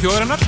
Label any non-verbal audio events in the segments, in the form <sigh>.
Þjóðarinnar.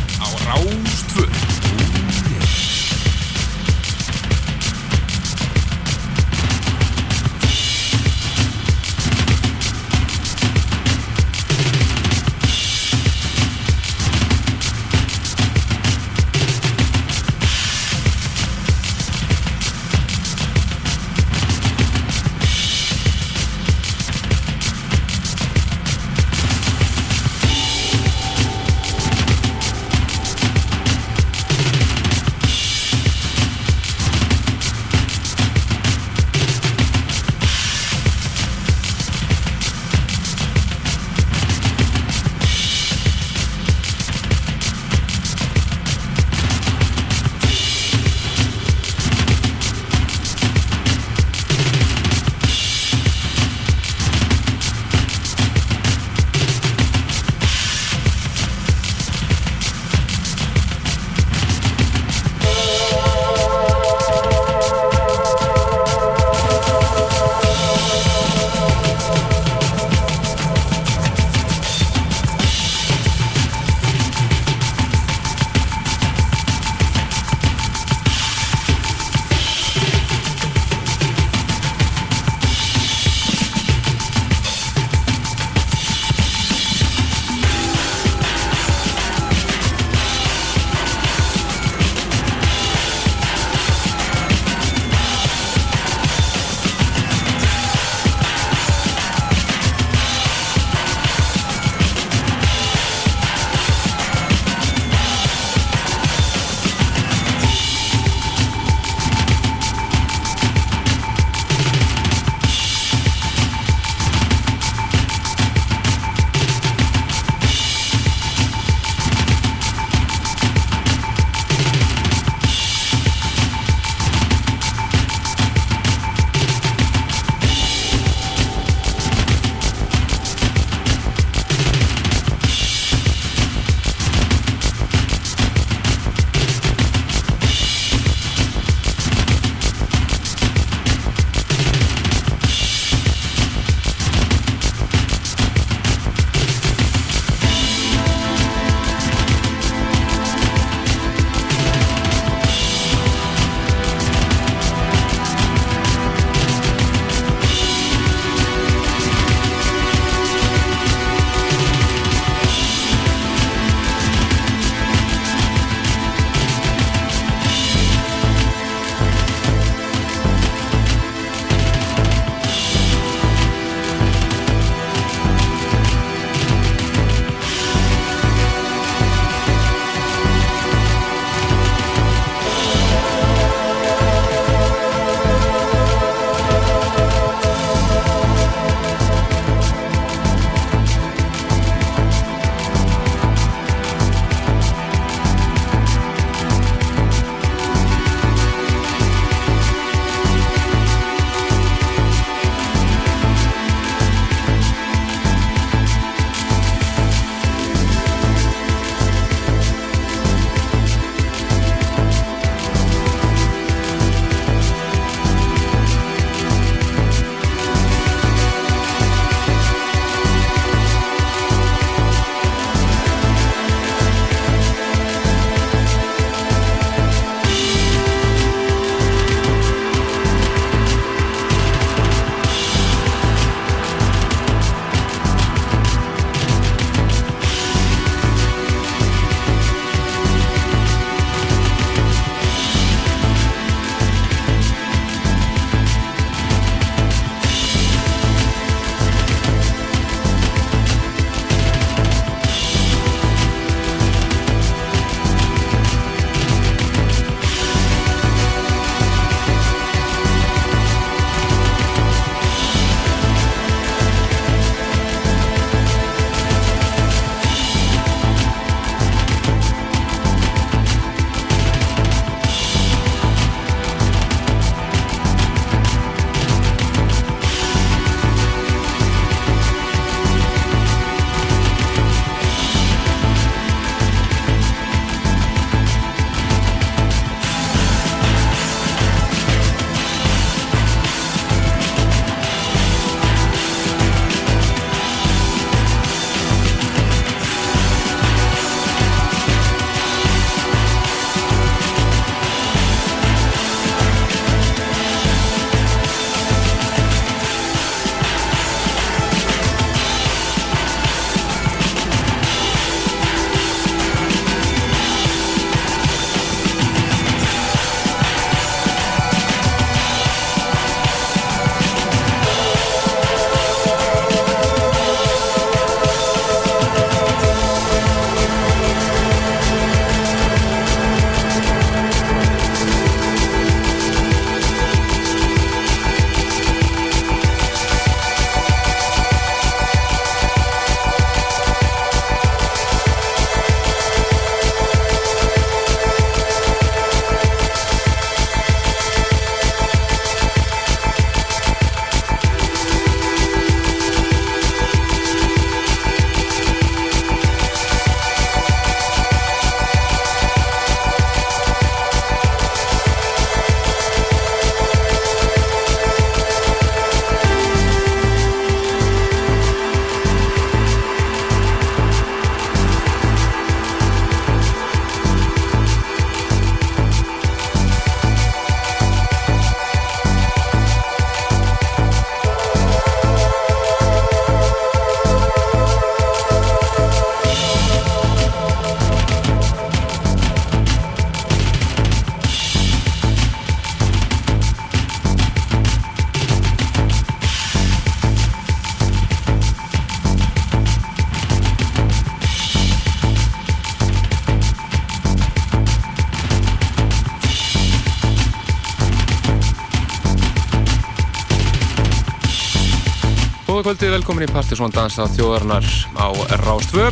Kvöldi, velkomin í Partiðsson Dansa þjóðarinnar á Rástvö.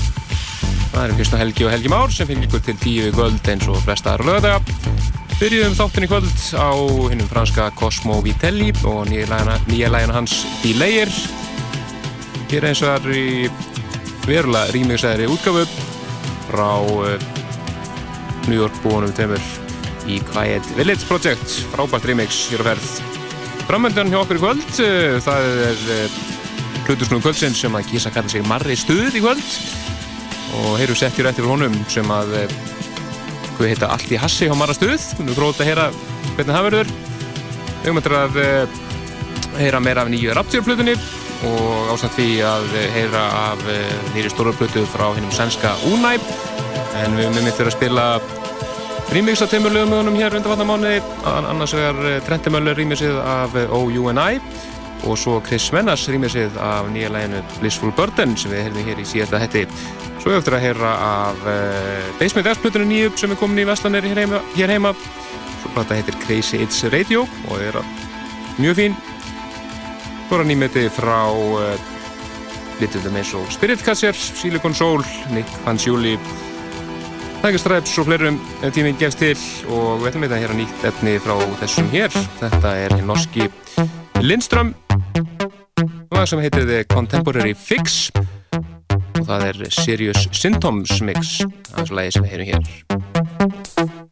Það er Kristján Helgi og Helgi Már sem fylgir ykkur til tíu kvöld eins og flesta aðra lögadaga. Byrjuðum þáttin í kvöld á hinnum franska Cosmo Vitelli og nýja lægina hans Delayer. Hér eins og það er í verulega rýmingsæðri útgafu frá uh, New York búinum tveimur í Quiet Village Project. Frábært remix hér á ferð. Framöndan hjá okkur í kvöld, uh, það er uh, hlutusnúðu kvöldsinn sem að kýsa að kalla sig Marri Stuð í kvöld. Og heyru settir eftir honum sem að hvað heita Allt í Hassi á Marra Stuð. Við erum gróðið að heyra hvernig það verður. Við eftir að heyra meira af nýju Rapture-plutunni og ásand því að heyra af nýri stórarplutu frá hennum sænska Unæ en við höfum eftir að spila remix af teimur lögum með honum hér undan vatnamáni annars vegar Trentimöller remixið af OUNI og svo Chris Mennas remixið af nýja læginu Blissful Burden sem við heyrðum hér í síðasta hætti Svo eftir að heyra af uh, Basement X-plutunum nýjup sem er komin í Vestlanir hér heima, hér heima. Svo plata heitir Crazy It's Radio og er mjög fín. Svo er að nýmeti frá uh, litundum eins og Spirit Catcher, Silicon Soul, Nick Fanciulli, Tiger Stripes og fleirum ef tíminn gefst til og við ætlum að heyra nýtt efni frá þessum hér. Þetta er norski Lindström það sem heitir The Contemporary Fix. Og það er Serious Symptoms mix af þessu lagi sem við heyrum hér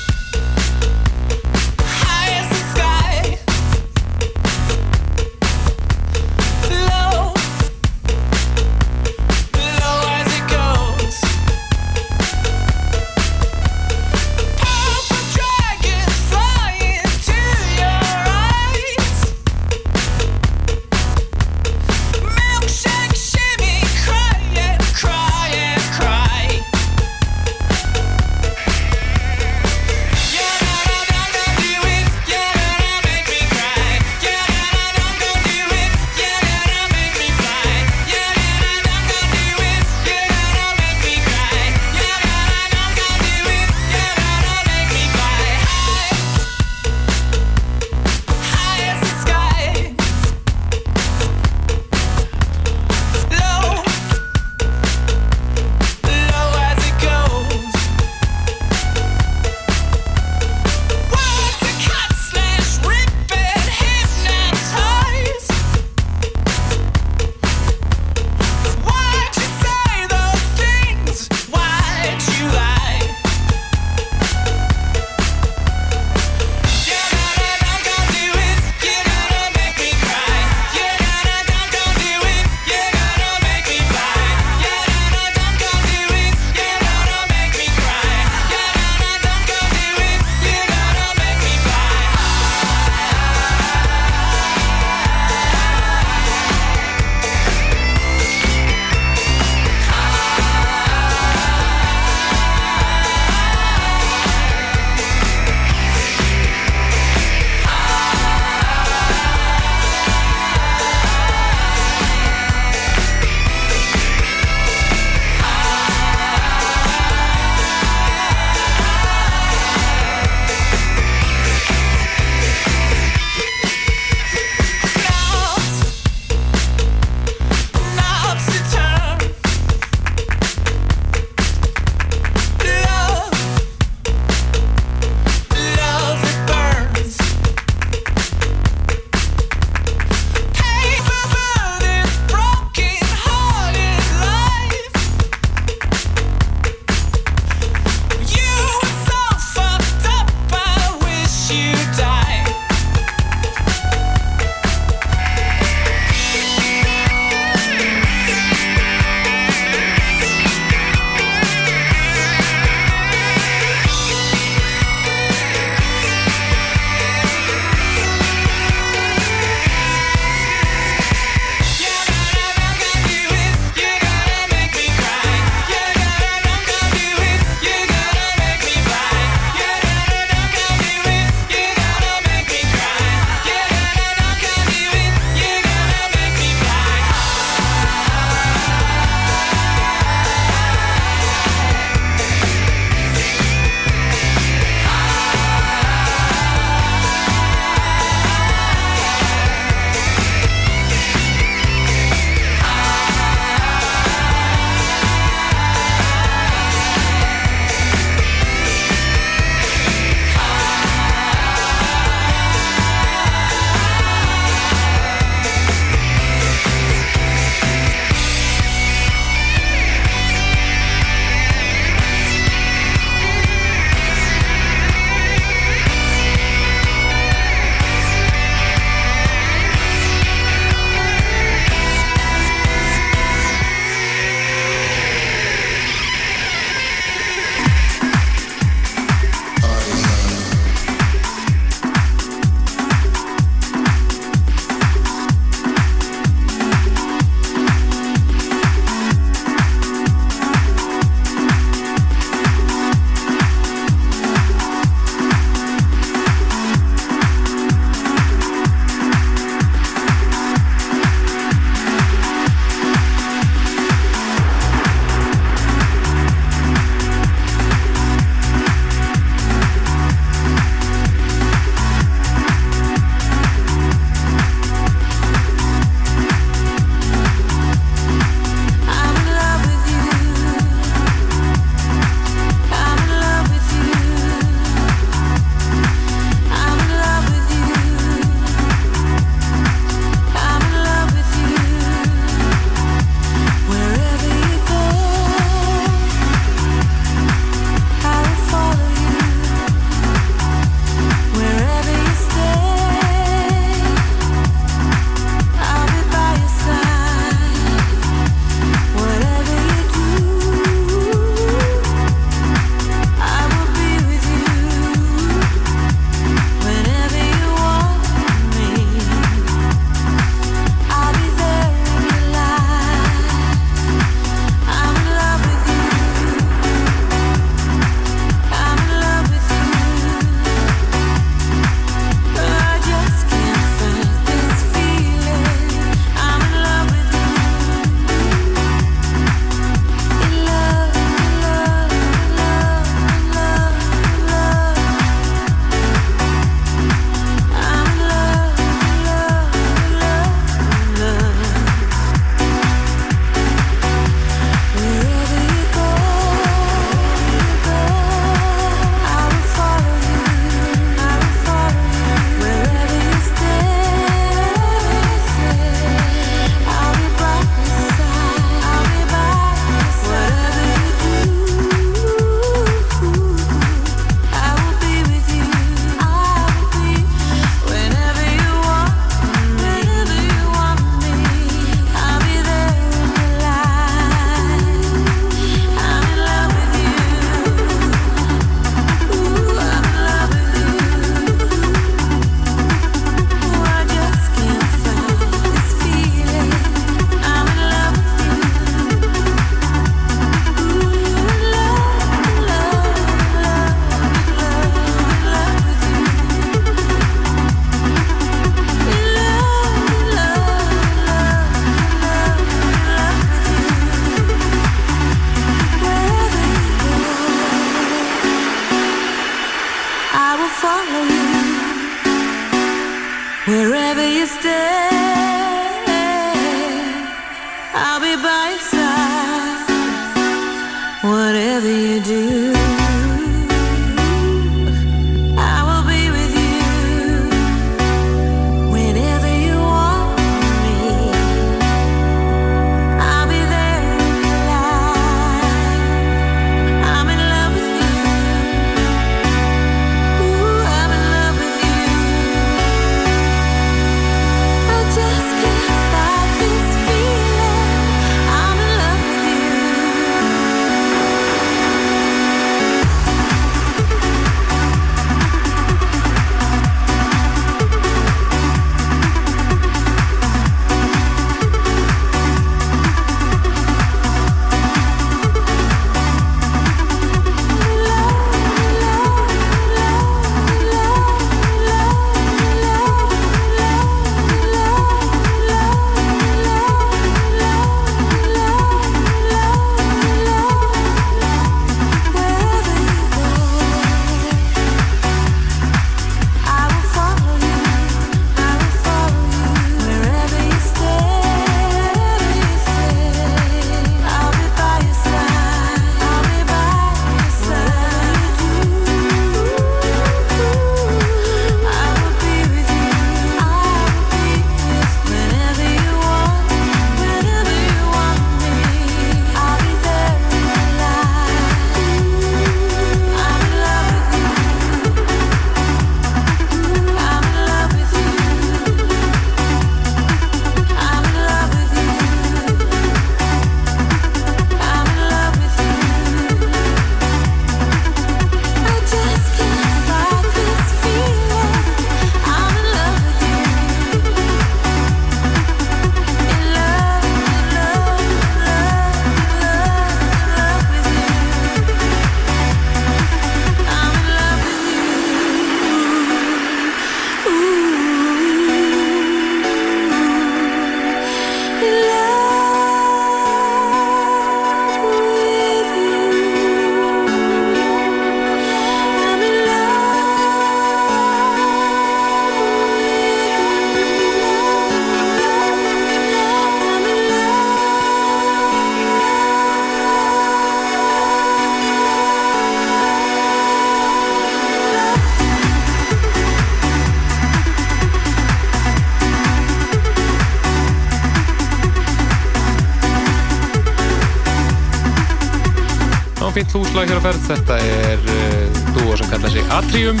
lag hér á ferð. Þetta er uh, dúo sem kallar sig Atrium.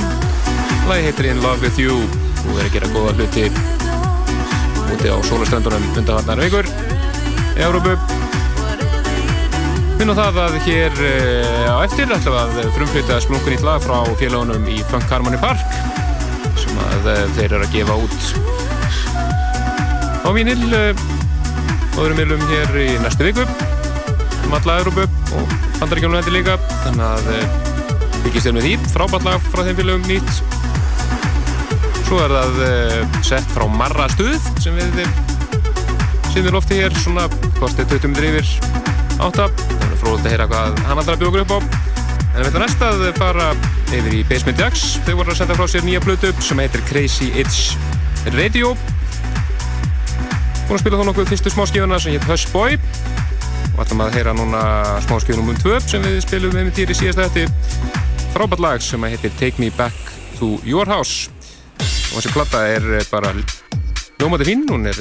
Lagi heitir In Love With You og er að gera góða hluti úti á sólaströndunum undanvarnar vikur í Európu. Minn á það að hér uh, á eftir ætlum að frumflytja splunkunýtt lag frá félagunum í Funk Harmony Park sem að uh, þeir eru að gefa út á vínil og öðrum viljum hér í næstu viku um alla Európu og bandaríkjónu hendur líka. Þannig að byggist eh, þér með því. Frábært lag frá þeim félagum nýtt. Svo er það uh, sett frá Marra stuð sem við sem við lofti hér svona kostið 20 minnir yfir átta. Þannig að fróðilegt að heyra hvað hann allra bjókur upp á. En við ætlum næst að fara yfir í Basement Jacks. Þau voru að senda frá sér nýja blötu sem heitir Crazy Itch Radio. Að spila þá nokkuð fyrstu smáskífuna sem heit Hush Boy og ætlum að heyra núna smáskjöfnum um tvö sem við spilum með með týri síðast eftir frábært lag sem heitir Take Me Back to Your House. Og þessi platta er bara ljómati fín, hún er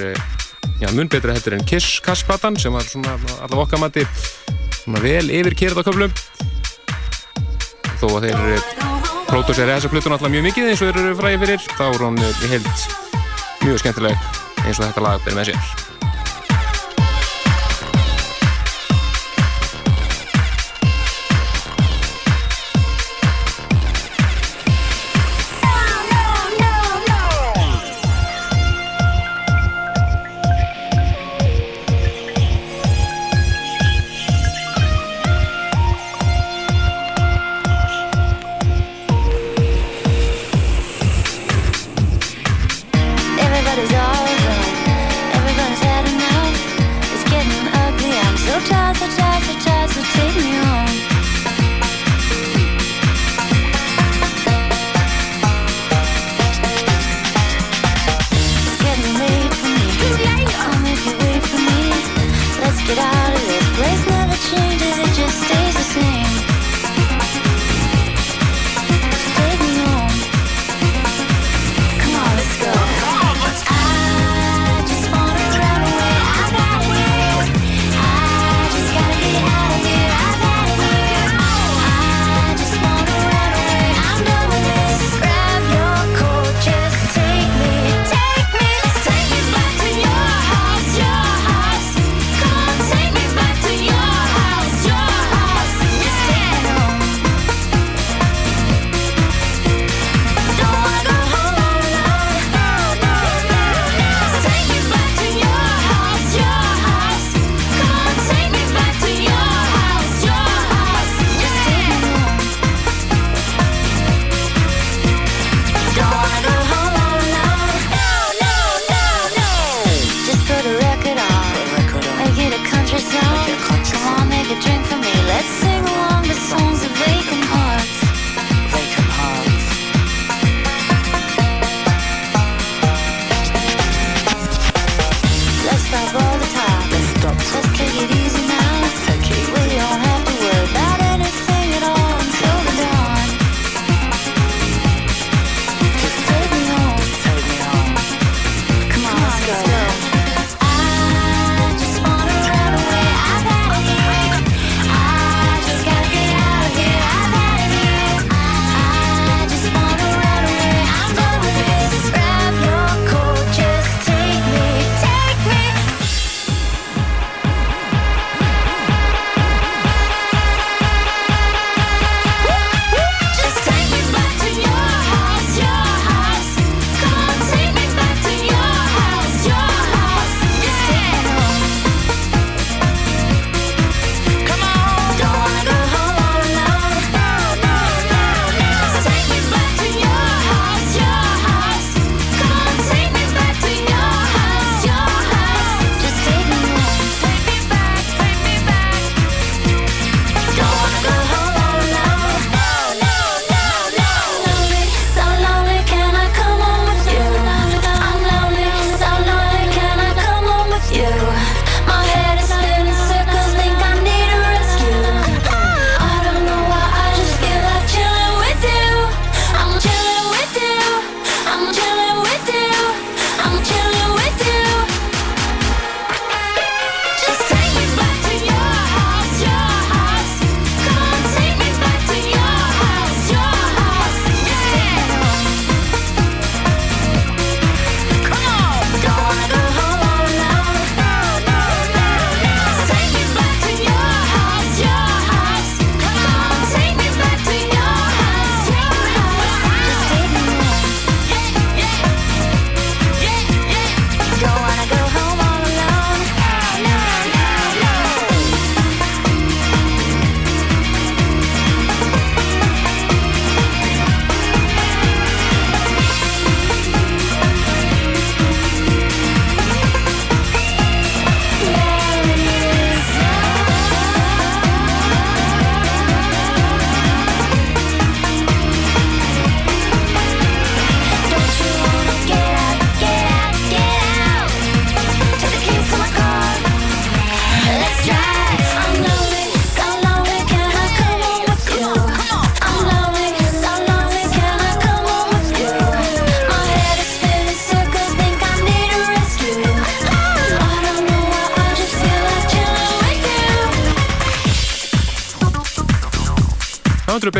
já, mun betra heldur en Kiss Kass-plattan sem var svona allavega okkamatti svona vel yfirkerð á köflum. Þó að þeir pródúsera þessa plötun alltaf mjög mikið eins og þeir eru fræði fyrir þá er hún heilt mjög skemmtileg eins og þetta lag ber með sér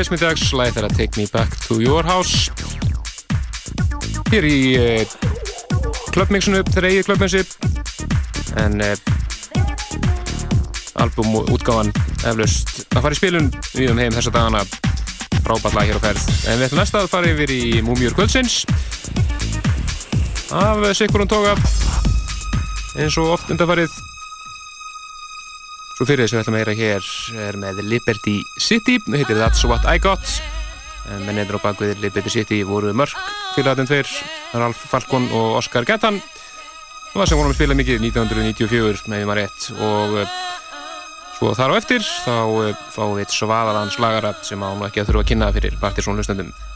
Ultra Basement Dags, læð þeirra Take Me Back to Your House. Hér í uh, klubbmixinu, þeirra eigið klubbmixi en uh, albumútgáðan eflaust að fara í spilun. Við um heim þessa dagana. Frábært lag hér á ferð. En við ætlum næsta að fara yfir í Múmiur Kvöldsins. Af Sigurðun Tóga eins og oft undarfarið Svo fyrir þess að við ætlum að heyra hér er með Liberty City, það heitir That's What I Got. En mennendur á bakvið Liberty City voru mörg fyrirhættin tveir, Ralf Falkon og Oskar Gettan og það sem vorum að spila mikið 1994 með maður rétt. Og uh, svo þar á eftir þá uh, fáum við svaðalans lagara sem án og ekki að þurfa að kynna fyrir partysónlustendum Oh, that's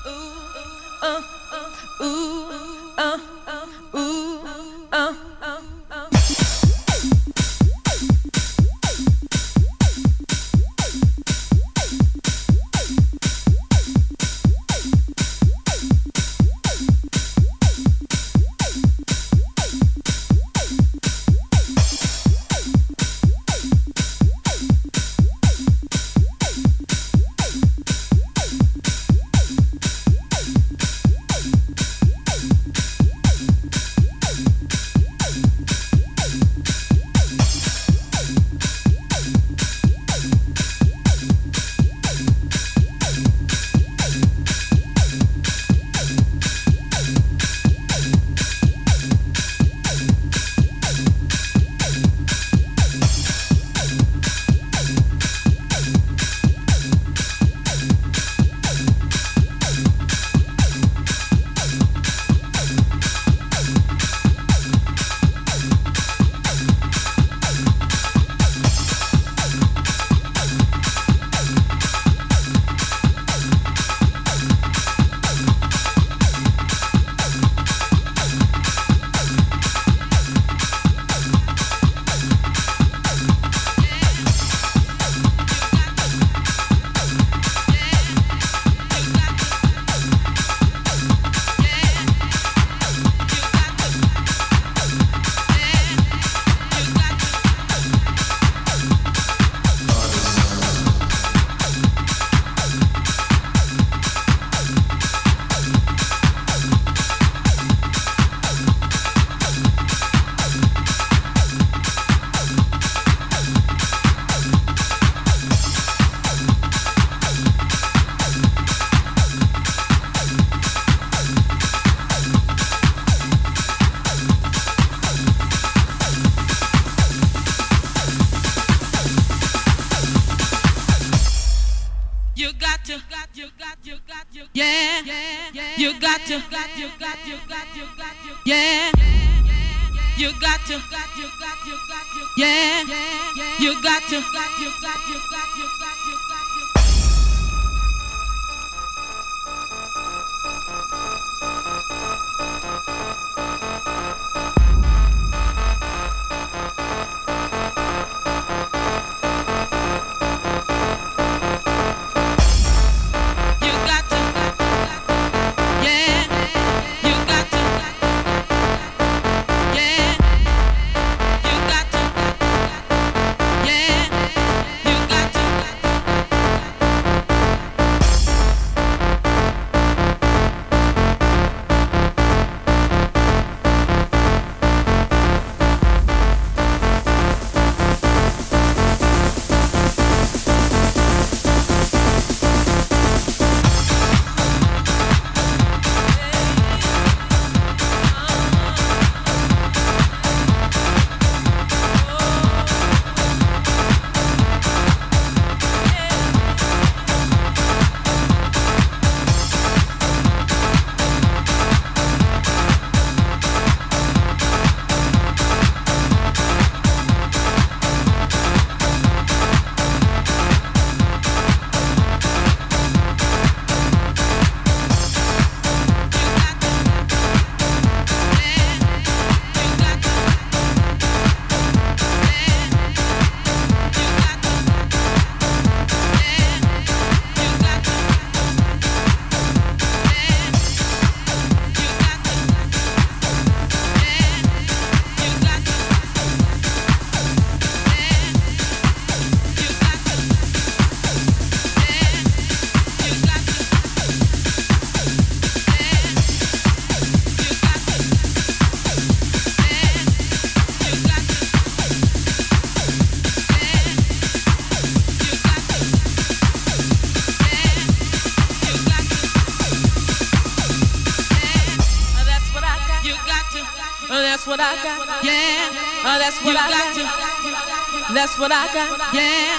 what I got. Yeah. Oh, that's what I got. That's what I got. Yeah.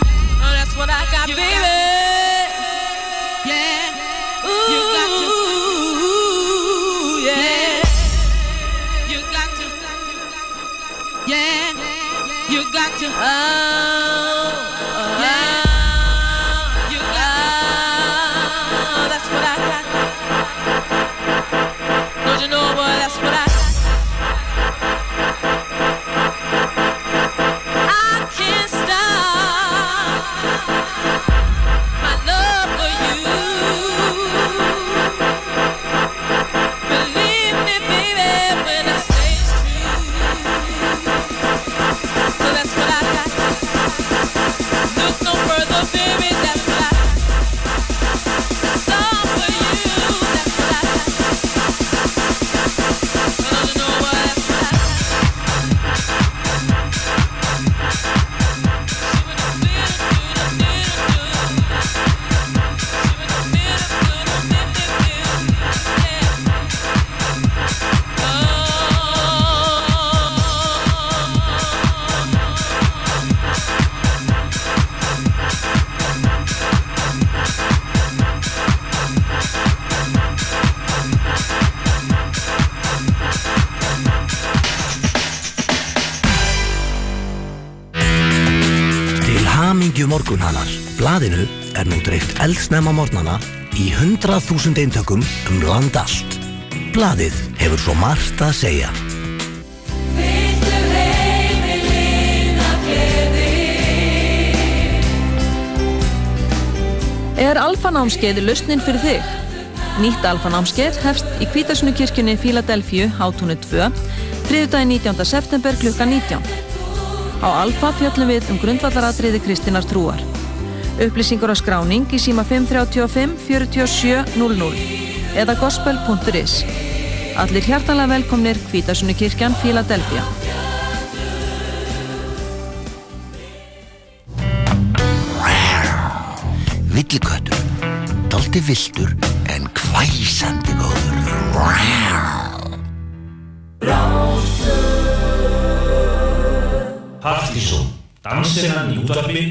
Morgunhanar. Blaðinu er nú dreift eldsnæma mornana í 100.000 eintökum um land allt. Blaðið hefur svo margt að segja. Er alfanámskeið lausnin fyrir þig? Nýtt alfanámskeið hefst í Kvítasunukirkjunni Fíladelfju hátúnu 2, þriðdagi 19. september klukka 19. Á Alfa fjöllum við um grundvallaratriði Kristínar trúar. Upplýsingur á skráning í síma 535 47 00 eða gospel.is. Allir hjartalega velkomnir Kvítasunni kirkjan Fíladelfia. Villiköttur, daldi viltur en hvæsandi góður. Partíson, dansinnan í útvarfi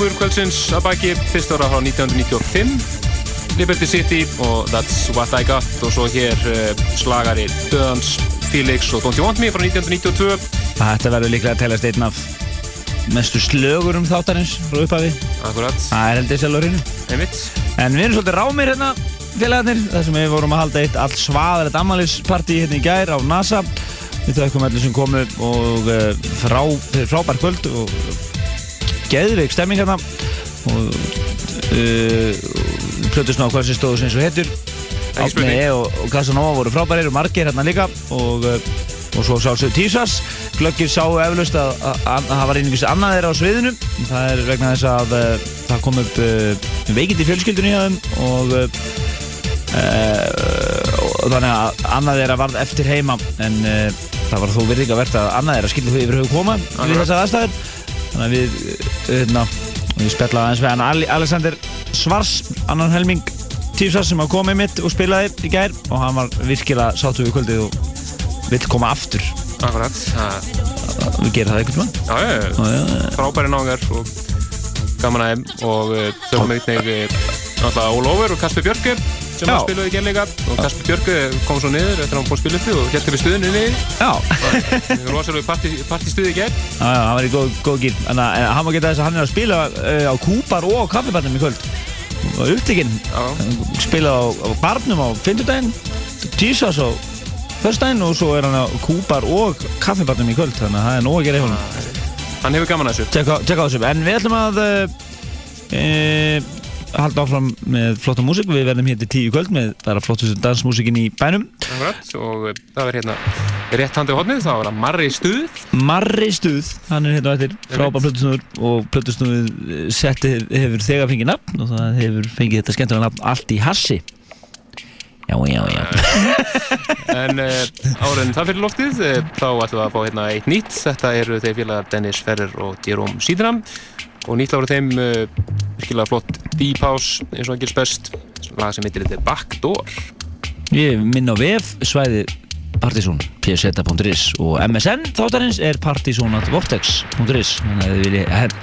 Múmur kvöldsins að baki fyrst ára frá 1995 Liberty City og That's What I Got og svo hér uh, slagari Döðans, Felix og Don't You Want Me frá 1992 Þetta verður líklega að telast einn af mestu slögur um þáttarins frá upphafi. Akkurat Það er heldur selurinn Einmitt. En við erum svolítið rámir hérna félagarnir þar sem við vorum að halda eitt all svaðalegt ammaliðsparti hérna í gær á NASA. Við þaukum allir sem komu og uh, frá, frábær kvöld og geðveik stemming hérna. Og uh, plötusná hvað sem stóðu sem svo hettur Átni E og, og Casanova voru frábærir og margir hérna líka. Og, uh, og svo sálsögðu Tísas. Glöggir sáu eflaust að, að, að það var einhvers annað þeirra á sviðinu. Það er vegna þess að uh, það kom upp uh, veikind í fjölskyldunni hjá þeim og, og þannig að annað þeirra varð eftir heima. En það var þó virðingavert að annað þeirra skildi þau yfir höfu koma við þessar aðstæður þannig að við, hérna, við spellaði aðeins við hann. Alexander Svars, annan helming Tífsars sem hafa komið mitt og spilaði í gær. Og hann var virkilega sáttu við kvöldið og vill koma aftur. Akkurat Við gerum það einhvern veginn Já, já, já. Frábæri náðungar og gaman aðeim og þau komið einnig náttúrulega Ólófur og Kasper Björke sem var spiluð í gerleika og Kasper Björke kom svo niður eftir að hann búið spiluð uppi og hérstu við stuðinu niður var rosalega partístuði í gerð Já, já, hann var í góð, góð gíl en hann má geta þess að hann er að spila uh, á kúpar og á kaffibarnum í kvöld. Og upptíkinn spila á, á barnum á fymtudaginn tísas á fyrstdaginn og svo er hann á kúpar og kaffibarnum í kvöld. Þannig að það er nóg að gera í honum. Hann hefur gaman að þessu. Tjekka á þessu, en við ætlum að uh, halda áfram með flotta músik við verðum hérna til tíu kvöld með bara flottustu dansmúsikin í bænum. Akkurat, og það verður hérna rétt handið hodnið, það verður Marri Stuð. Marri Stuð, hann er hérna á eftir frábær plötusnúður og plötusnúður setti hefur þegar fengið nafn og það hefur fengið þetta skemmtilega nafn allt í hassi. Já, já, já. <laughs> En uh, áriðin það fyrir loftið þá ætlum við að fá hérna eitt nýtt. Þetta eru þeir félagar Dennis Ferrer og Jerome Sídram og nýtt ára þeim uh, virkilega flott Deep House eins og það gerst best. Lag sem heitir þetta Backdoor. Ég minn á VF svæði Partizón, pseta.is og MSN þáttarins er partizonatvortex.is þannig að þið viljið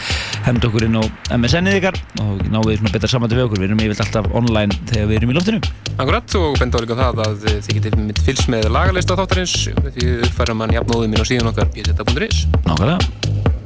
henda okkur inn á MSN-ið ykkar og náðu því svona betra samvættu við okkur. Við erum yfirlega alltaf online þegar við erum í loftinu. Akkurat og benda á líka það að þið getið mitt fylgst með lagarlista þáttarins. Því uppfæra mann jafnóðum inn á síðan okkar pseta.is Nákvæmlega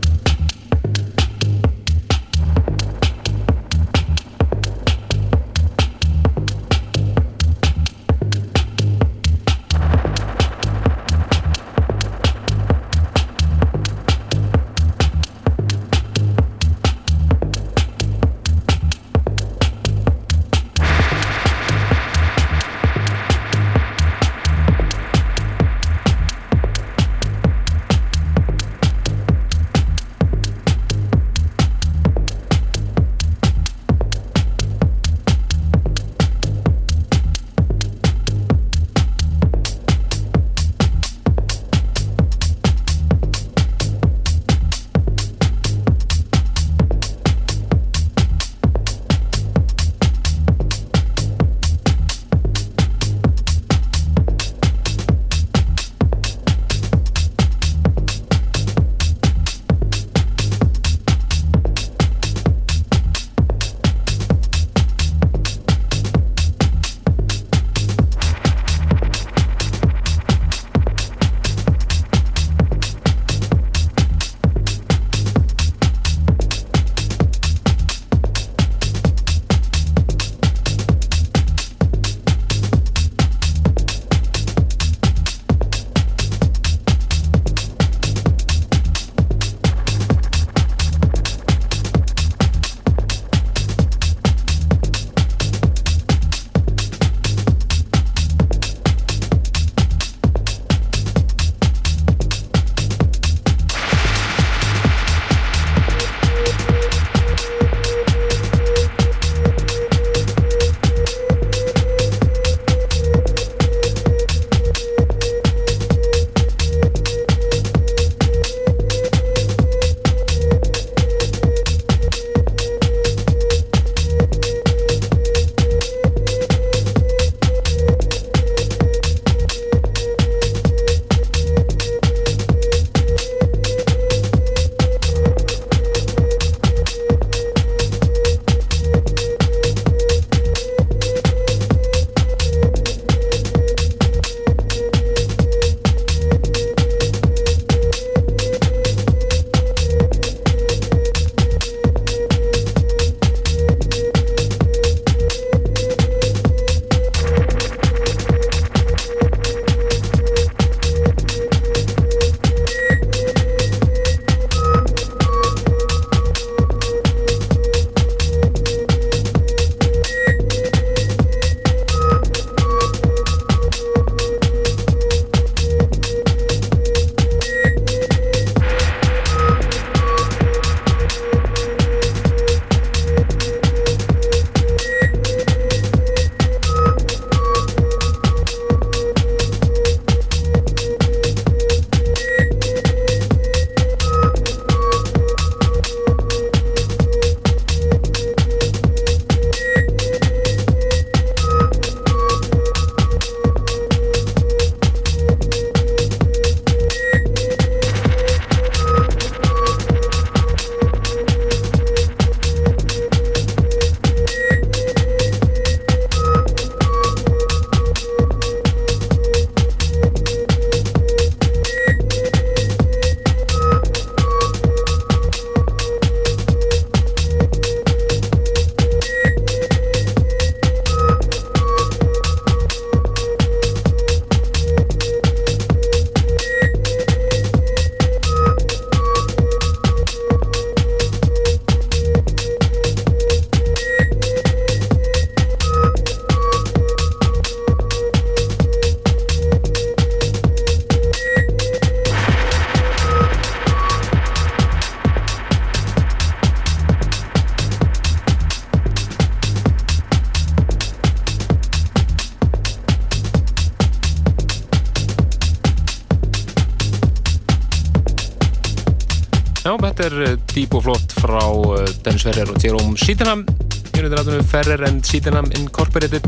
Sydenham. Undir rættunum Ferrer and Sydenham Incorporated.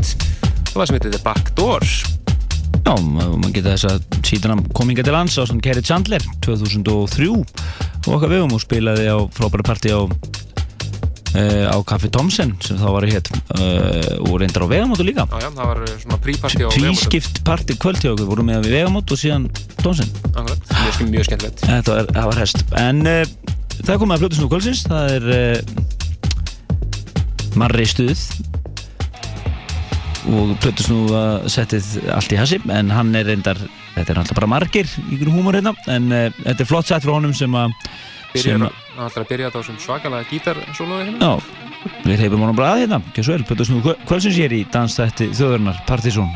Og það sem heitir The Back Door Já, ma- maður geta þess að síðan hann kom hinga til lands á svona Kerry Chandler 2003 og okkar vegum og spilaði á frábæra partí á uh, á Café Thomsen sem þá var hér uh, og reyndar á vegamótu líka. Já, já, það var eh, svona príparti á Vegamótum. Tvískipt partí kvöld hjá okkur, vorum með við vegamót og síðan Thomsen. Akkurat, mjög, mjög skemmtilegt það var hest. En uh, það komið að fljóta snú kvöldsins Það er Marri stuð. Og plötus nú að settið allt í hassi en hann er reyndar, þetta er náttúrulega bara margir í grunn húmor hérna en uh, þetta er flott sett frá honum sem að sem ætlar að byrja þetta á svakalega gítarsóloði hérna. Já, við hefum honum bara að hérna Gjör svo vel, plötus nú kvöldsins ég er í dansstætti þjóðurnar Partizón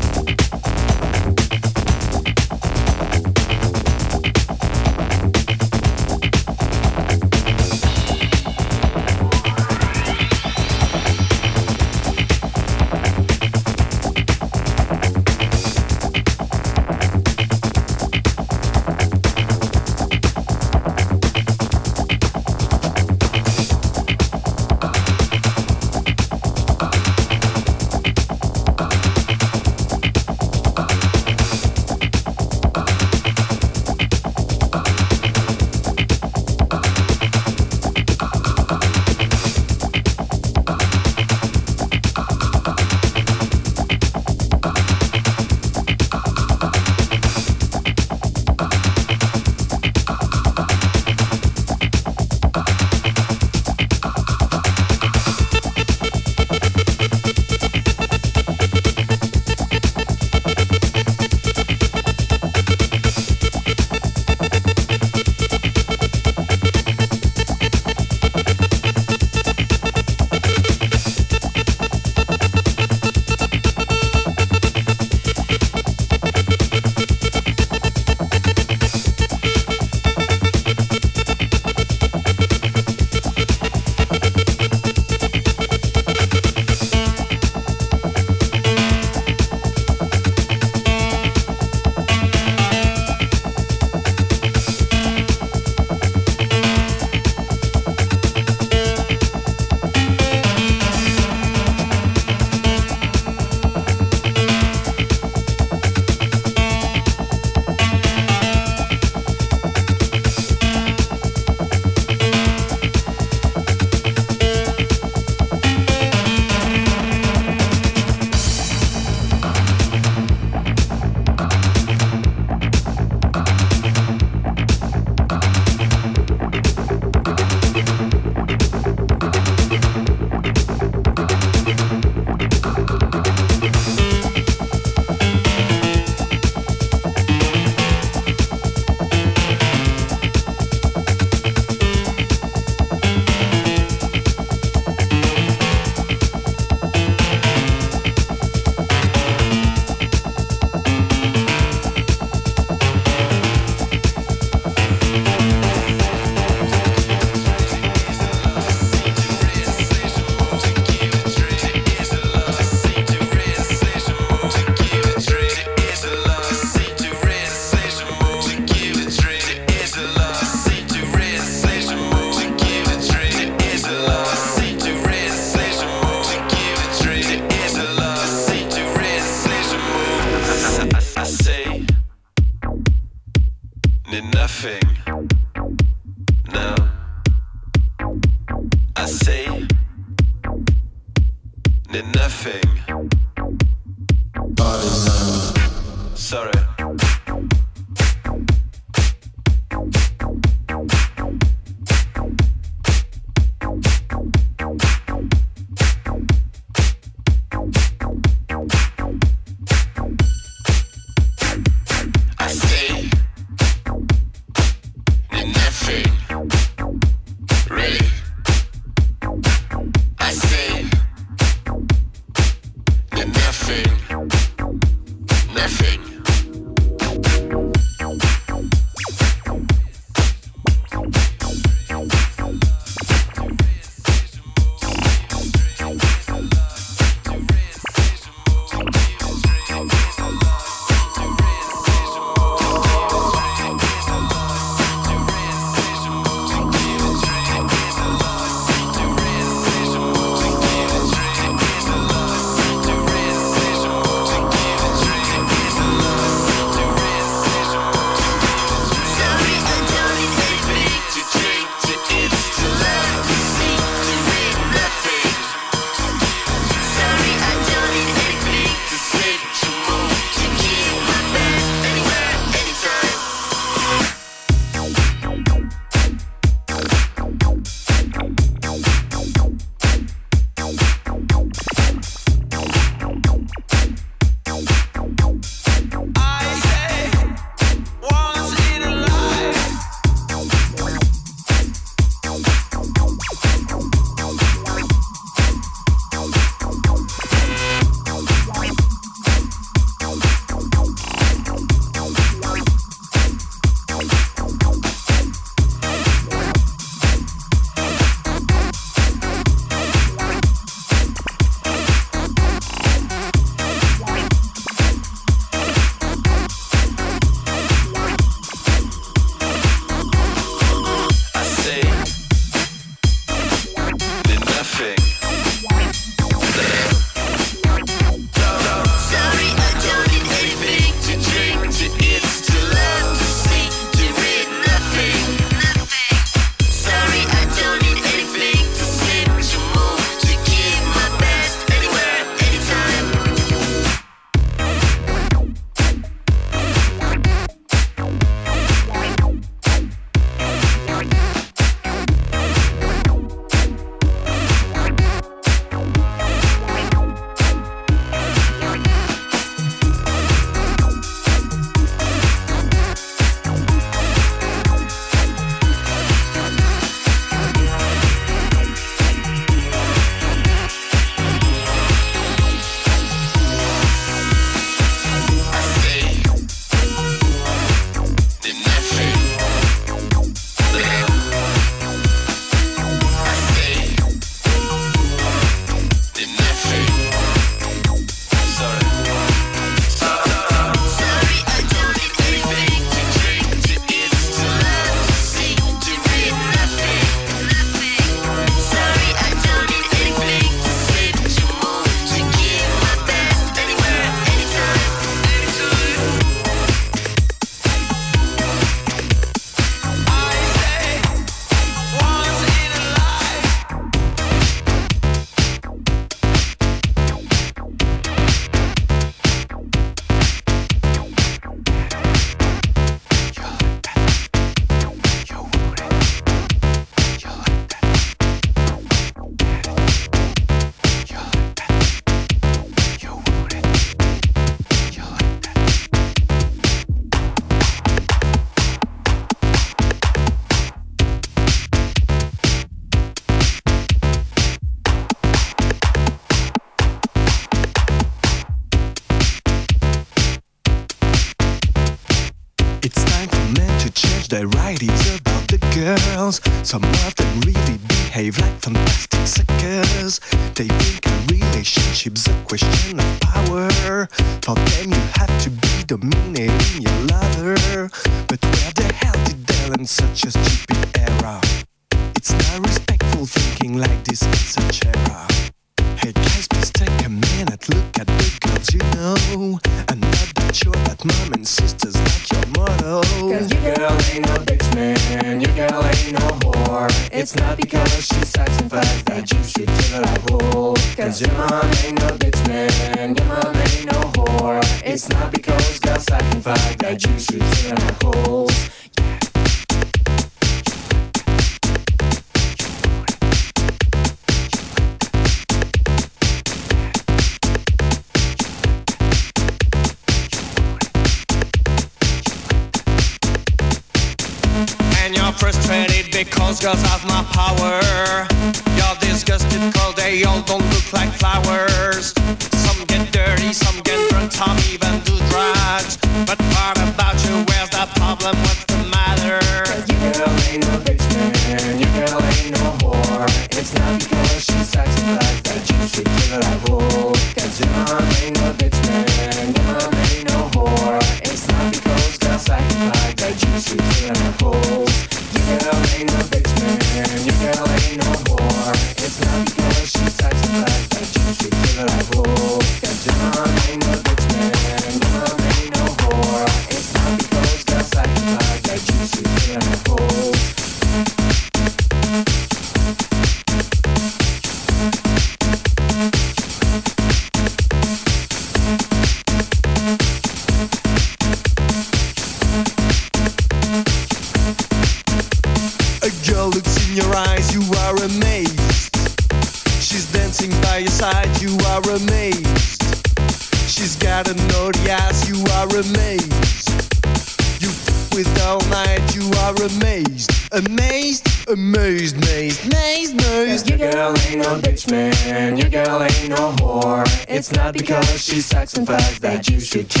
should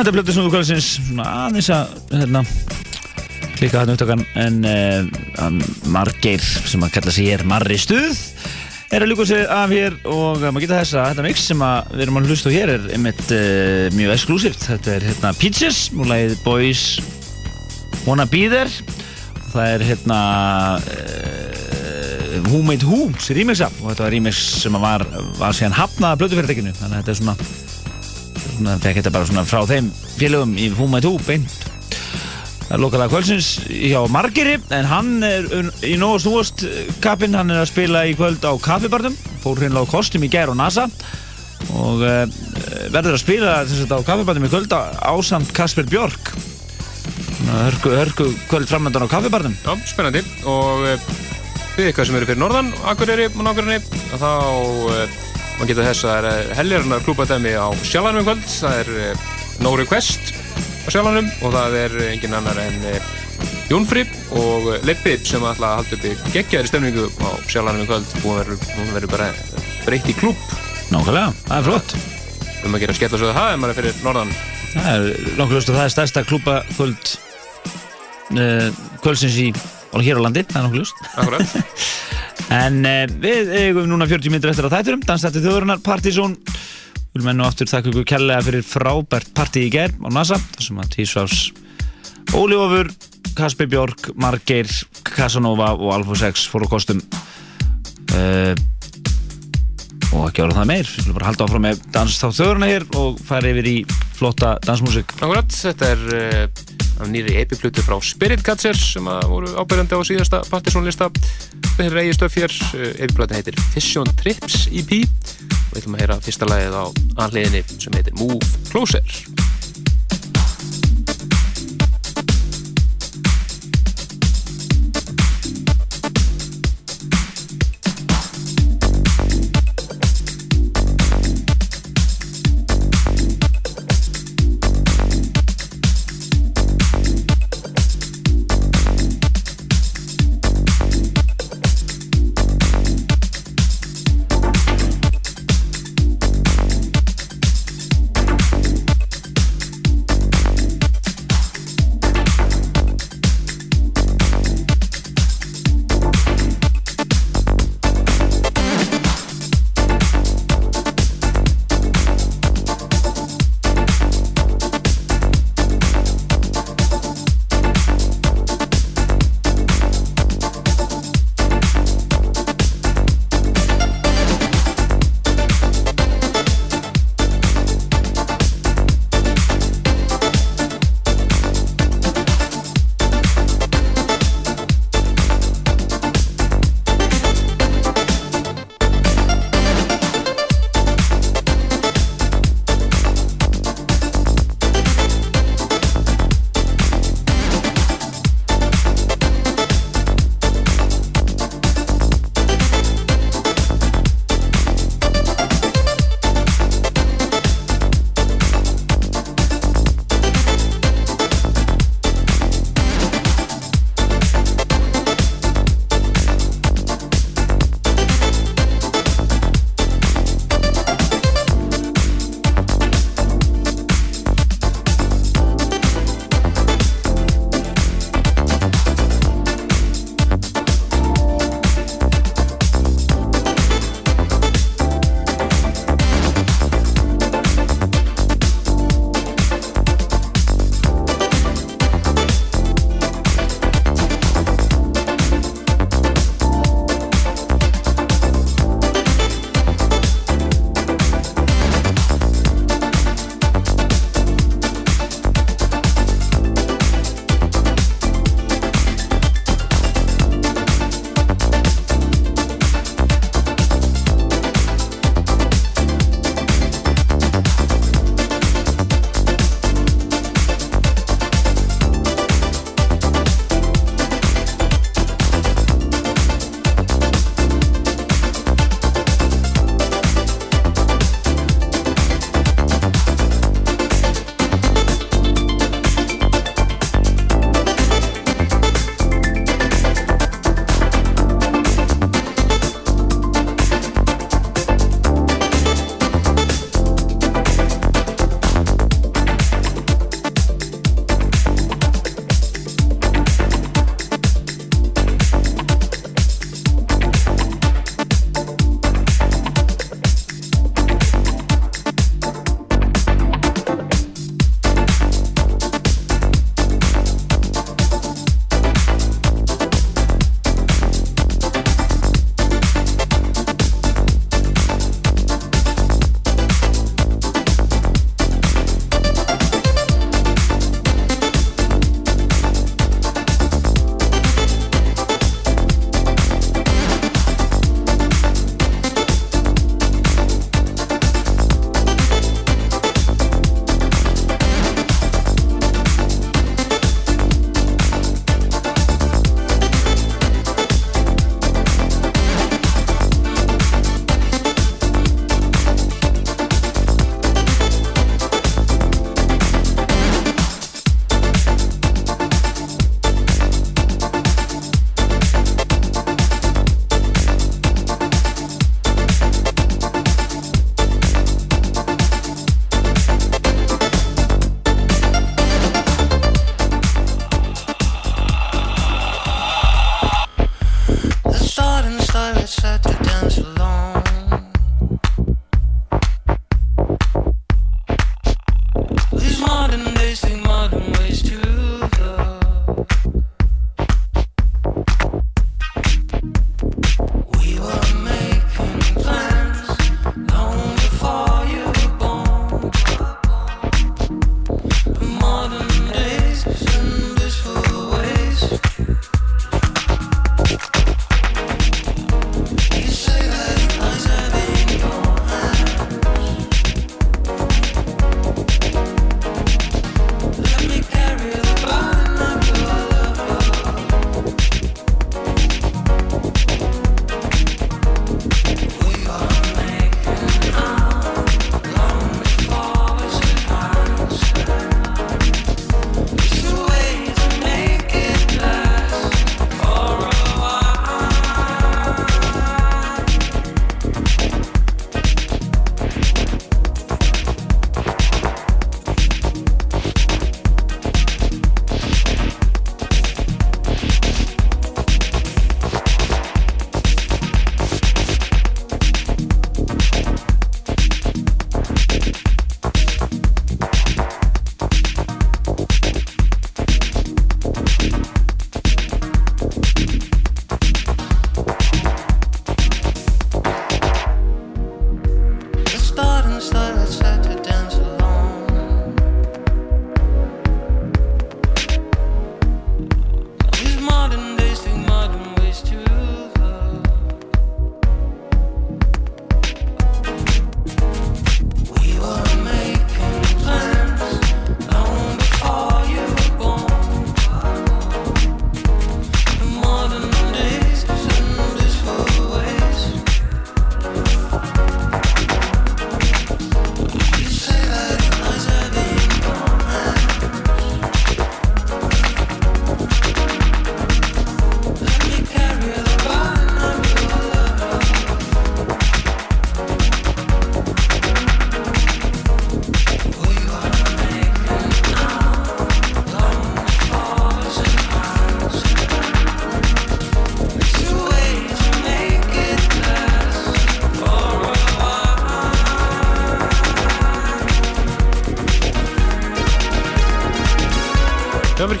þetta er blötu snúðu kvöldsins, svona aðeins að, hérna, klika þarna upptakan, en uh, margeir sem að kalla sig hér Marri Stuð er að ljúka sig af hér og uh, maður geta þess að þetta mix sem að við erum að hlusta hér er einmitt uh, mjög exklusíft. Þetta er hérna Peaches, múr lagið Boys Wanna Be There. Og það er hérna uh, Who Made Who, sem remixa og þetta var remix sem að var, var síðan hafnað af blötufyrirtekinu, þannig að þetta er svona svona, fekk þetta bara svona frá þeim félögum í Fúma 2 beint það lokalega kvöldsins hjá Margeri en hann er í nógu snúast kappinn, hann er að spila í kvöld á kaffibarnum, fór hreinlega á kostum í gær og NASA og uh, verður að spila þess að á kaffibarnum í kvöld ásamt Kasper Björk. Hörku, hörku kvöld framöndan á kaffibarnum Já, spennandi. Og uh, Við ykkar sem eru fyrir norðan, Akureyri og nákvæmni, þá uh, maður geta þess að það er helgirnar klúpadæmi á Sjálanum í kvöld. Það er uh, No Request á Sjálanum og það er engin annar en uh, Jónfri og Leppi sem ætla að halda upp í geggjaðri stemningu á Sjálanum í kvöld. Verður, hún verður bara breytt í klúb. Nákvæmlega, það er flott. Um að gera skella svo það ef maður er fyrir norðan. Það er að það er stærsta klúbakvöld uh, kvöldsins í og hér á landi, það er. Akkurat. <laughs> en uh, við eigum núna 40 minnir eftir að þætturum, dansstætti þjóðurinnar, Partizón. Við viljum enn og aftur þakka ykkur kærlega fyrir frábært partí í gerð á NASA, þar sem að Tísvás Ólífofur, Kaspi Björk, Margeir, Casanova og Alfa 6 fór á kostum. Uh, og ekki ára það meir, við viljum bara halda áfram með danstátt þjóðurna hér og fara yfir í flotta dansmusik. Akkurat, þetta er uh, af nýri epiplutu frá Spirit Catchers sem voru ábyrjandi á síðasta Partisónlista. Þetta er eigin stöf hér, uh, epiplutin heitir Fission Trips EP og við ætlum að heyra fyrsta lagið á anliðinni sem heitir Move Closer.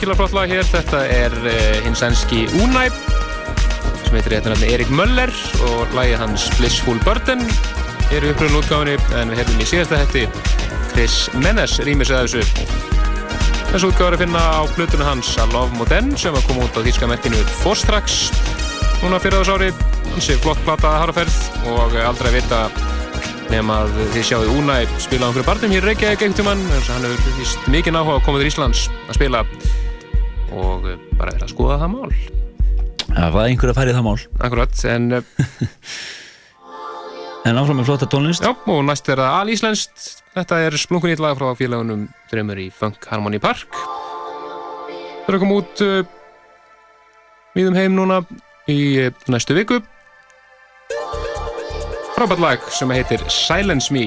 Virkilega flott lag hér. Þetta er uh, hinn sænski Unai sem heitir hérna Erik Möller og lagið hans Blissful Burden er uppröðun útgáfinni en við hefðum í síðasta hætti Chris Menes rýmis að þessu. Þessu útgáður að finna á plötunum hans A Love Modern sem var komið út á þýska merkinu Fostrax núna fyrir þess ári. Hansi flott plataða harferð og aldrei að vita nema að þið sjáðu Unai spila á einhverju barnum hér Reykjavík einhvern tímann en hann hefur vist mikið náhuga að koma til Íslands að spila skoða það mál. Það var einhver að færi það mál. Akkurat, en eh, <laughs> En áfram með flotta tónlist. Já, og næst er það alíslenskt. Þetta er splunkunýtt lag frá félagunum Drömmur í Funk Harmony Park. Það er að koma út uh, víðum heim núna í uh, næstu viku. Frábært lag sem heitir Silence Me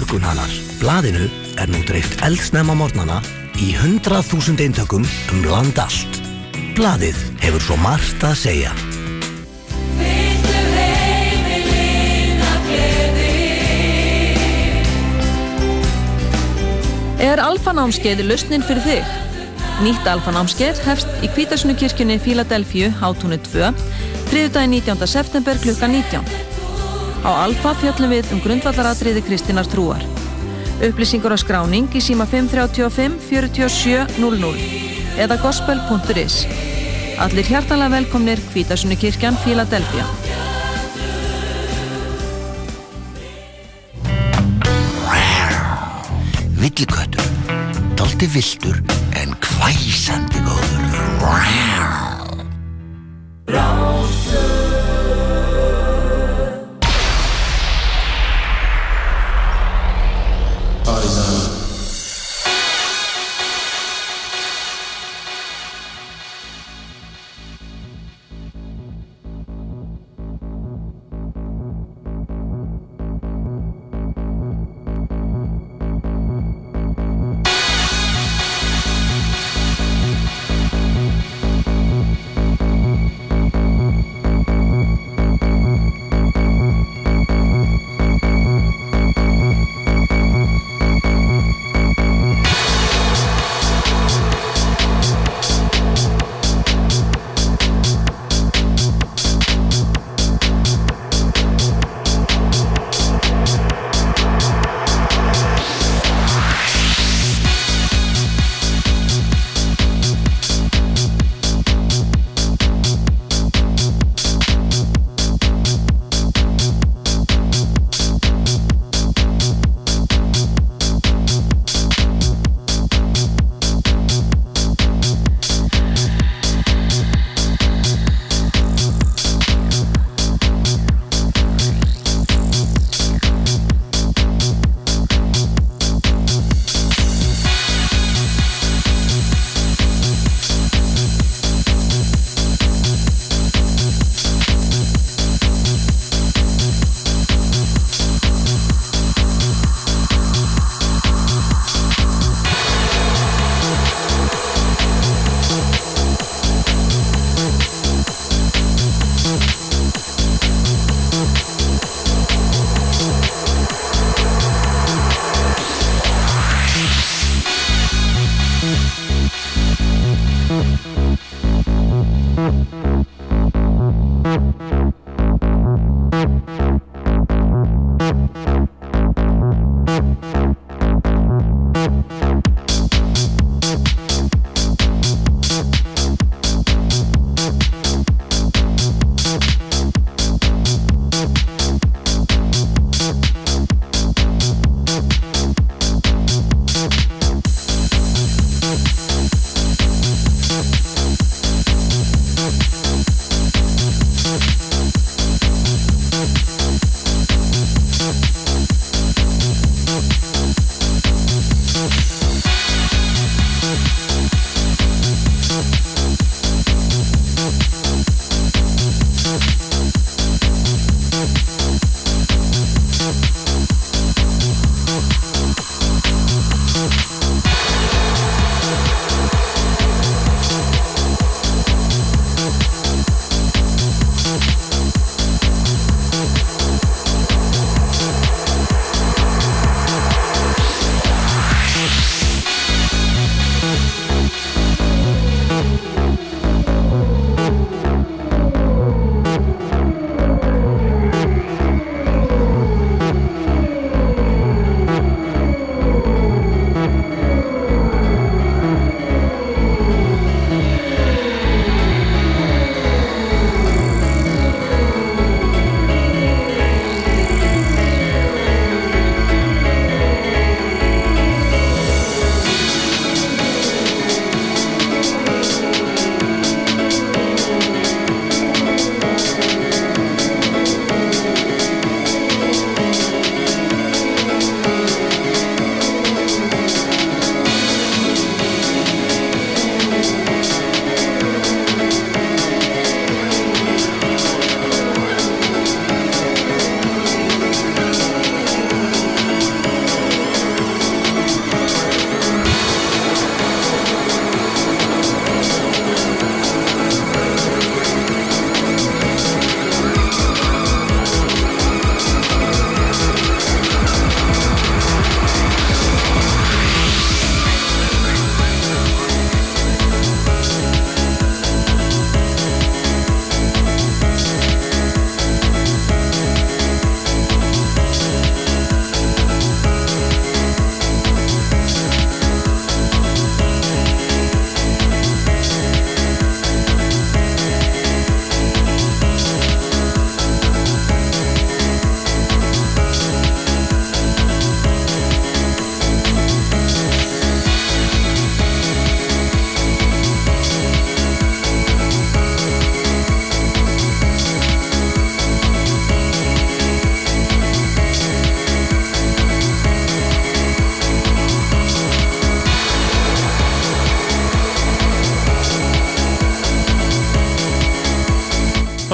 morgunhanar. Blaðinu er nú dreift eldsnemma morgnana í 100.000 eintökum um land allt. Blaðið hefur svo margt að segja. Er alfanámskeið lausnin fyrir þig? Nýtt alfanámskeið hefst í Kvítasunukirkjunni Fíladelfíu, hátúnu 2, þriðudagi 19. september klukka 19. Á alfa fjöllum við um grundvallaratriði Kristínar trúar. Upplýsingur á skráning í síma 535 47 00 eða gospel.is. Allir hjartalega velkomnir Kvítasunukirkjan Fíladelfíu. Villiköttur, daldi viltur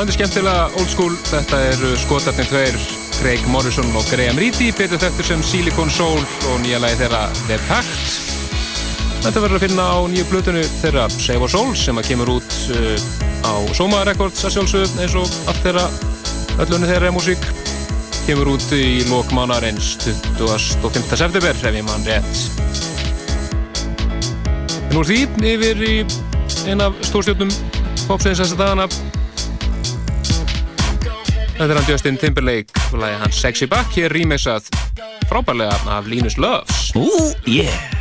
Er skemmtilega old school, þetta eru skotarnir tveir Craig Morrison og Graham Reedy. Betur þekktur sem Silicon Soul og nýja lagi þeirra The Pact. Þetta verður að finna á nýju blötunu þeirra Save Our Soul sem að kemur út uh, á Soma Records að sjálfsögum eins og allt þeirra öllunni þeirra músík. Kemur út í lók mánarins 25. september ef ég mann rétt. Nú er því yfir í eina af stórstjórnum popsins þessa dagana Þetta er hann Justin Timberlake. Og lagi hans Sexy Back hér remixað frábærlega af Linus Loves. Ú, yeah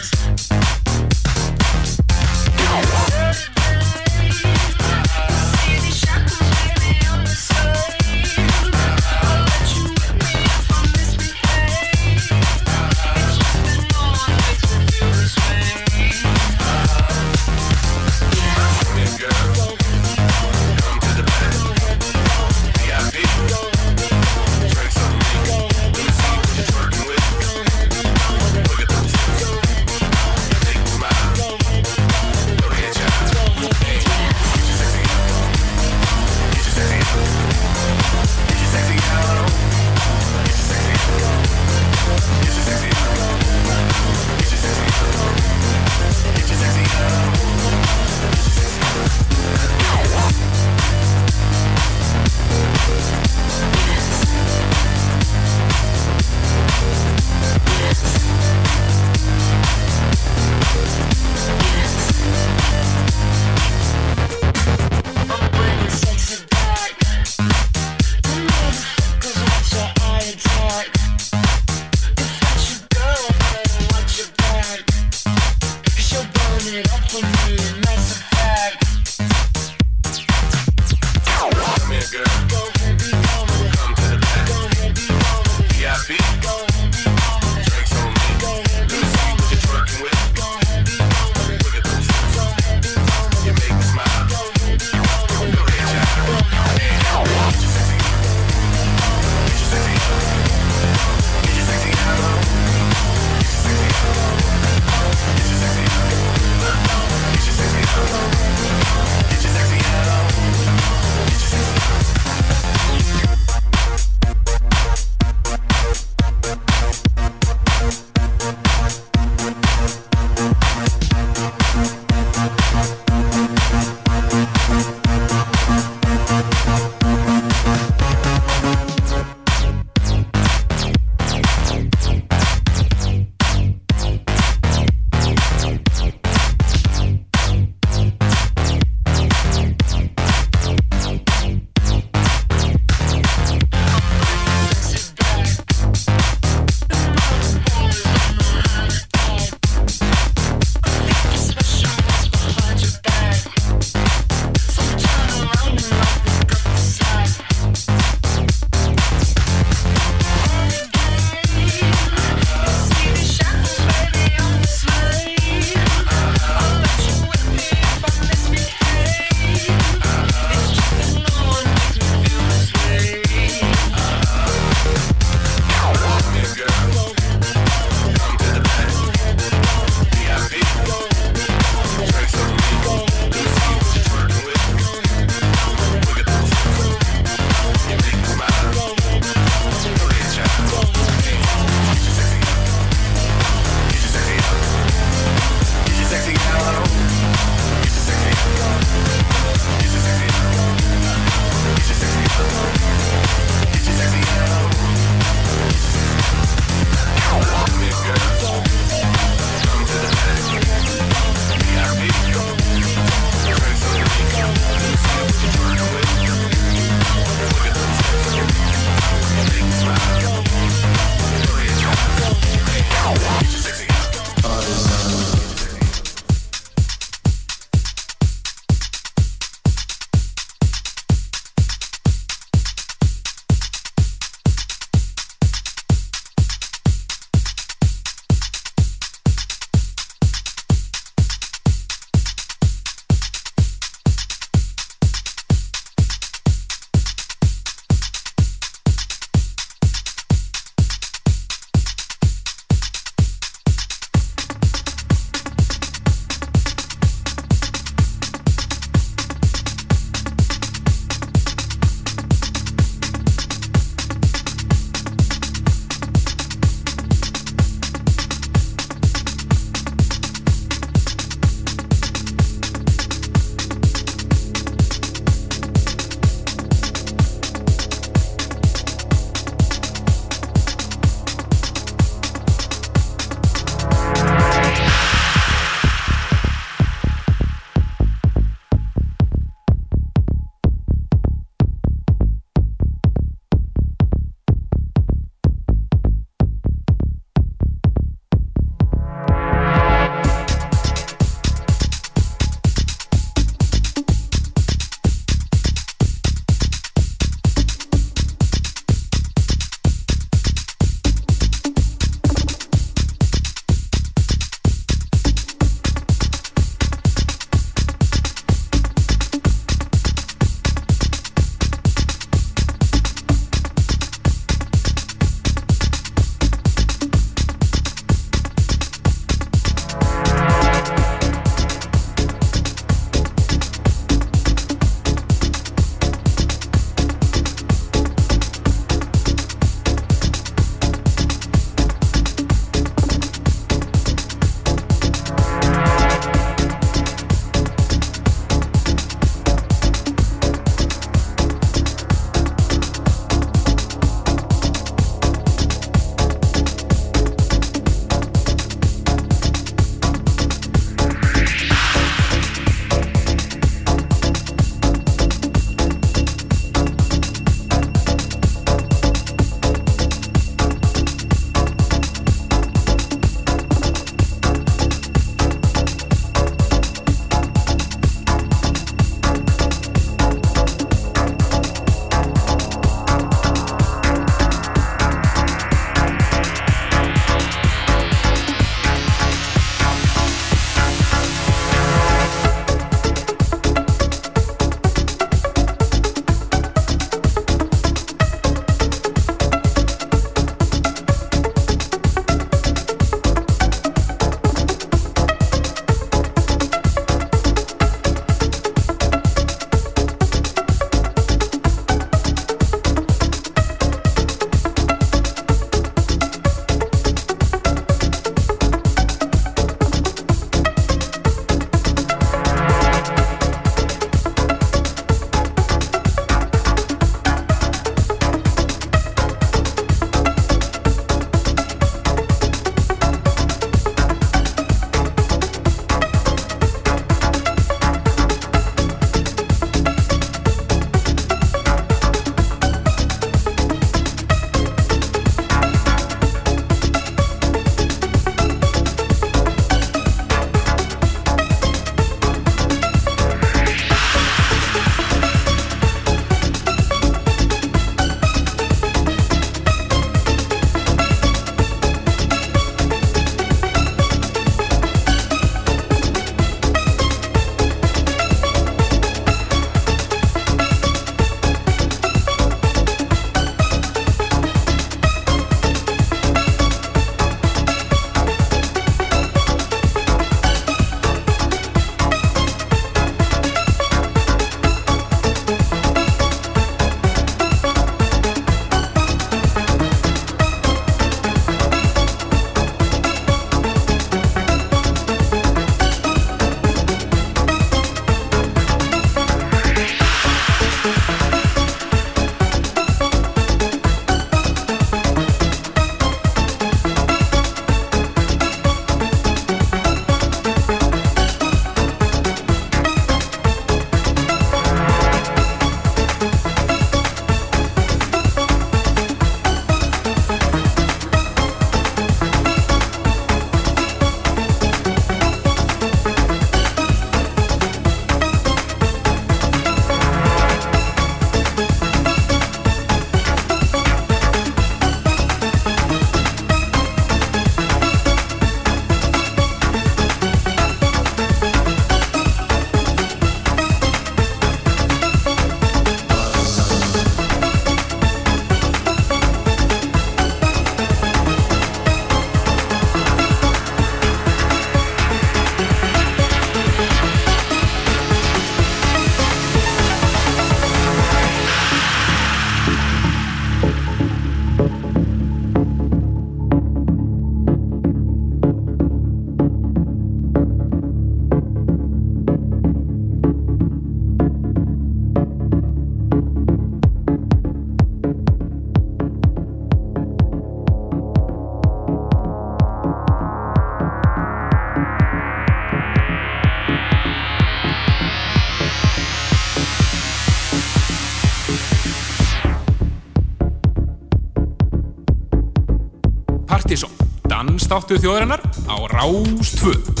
dansdáttu þjóðarinnar á Rás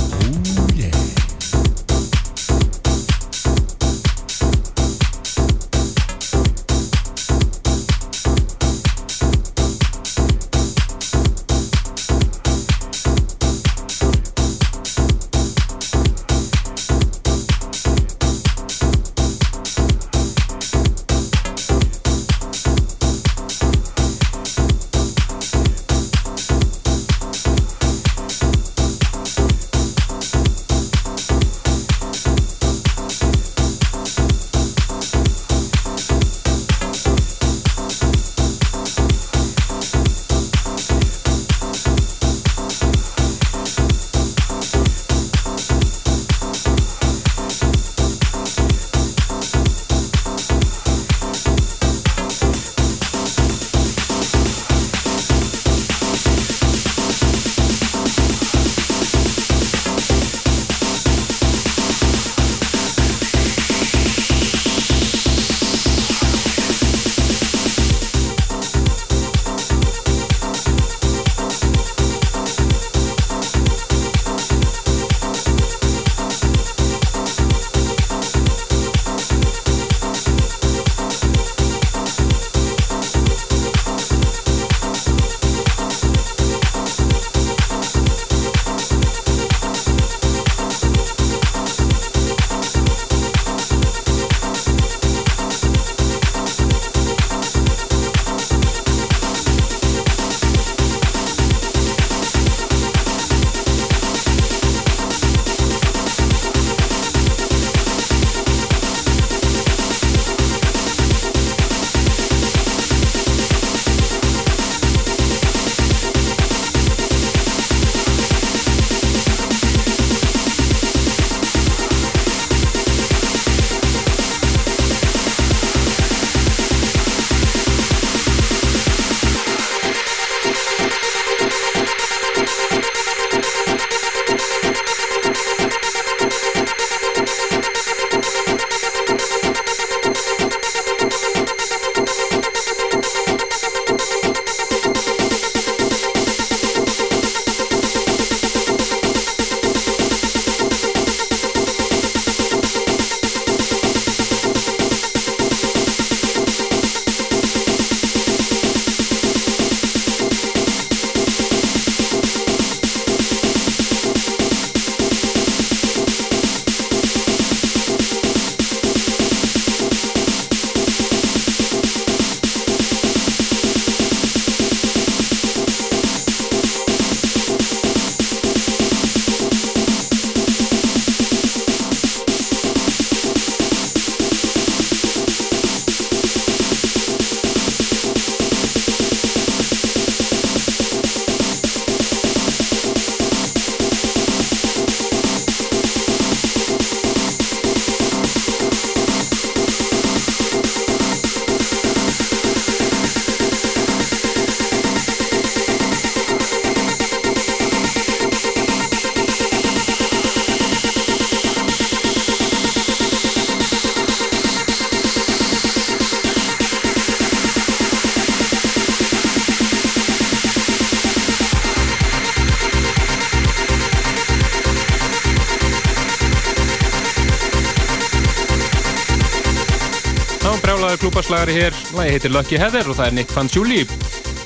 klúbarslagari hér, lagi heitir Lucky Heather og það er Nick Fanciulli.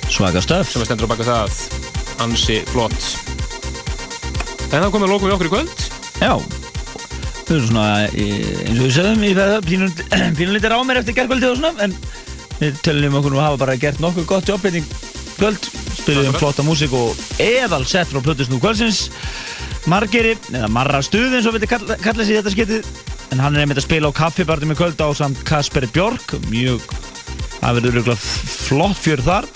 Svaka stöf sem er stendur á baka það, ansi flott. En það komið að lókum við okkur í kvöld. Já, við erum svona, í- eins og við sögum, í það pínum litir á mér eftir gerðkvöldi og svona, en við tölum okkur nú að hafa bara gert nokkuð gott hérna í kvöld, spilum Akkurat. flotta músík og eðal sett frá Plutusnú kvöldsins, Margeri, eða Marra Stuð eins og við kalla, kalla sig þetta sketið, en hann er einmitt að spila á kaffibartum í kvöld á samt Kasper Björk, mjög, það verður örugglega flott fjör þar,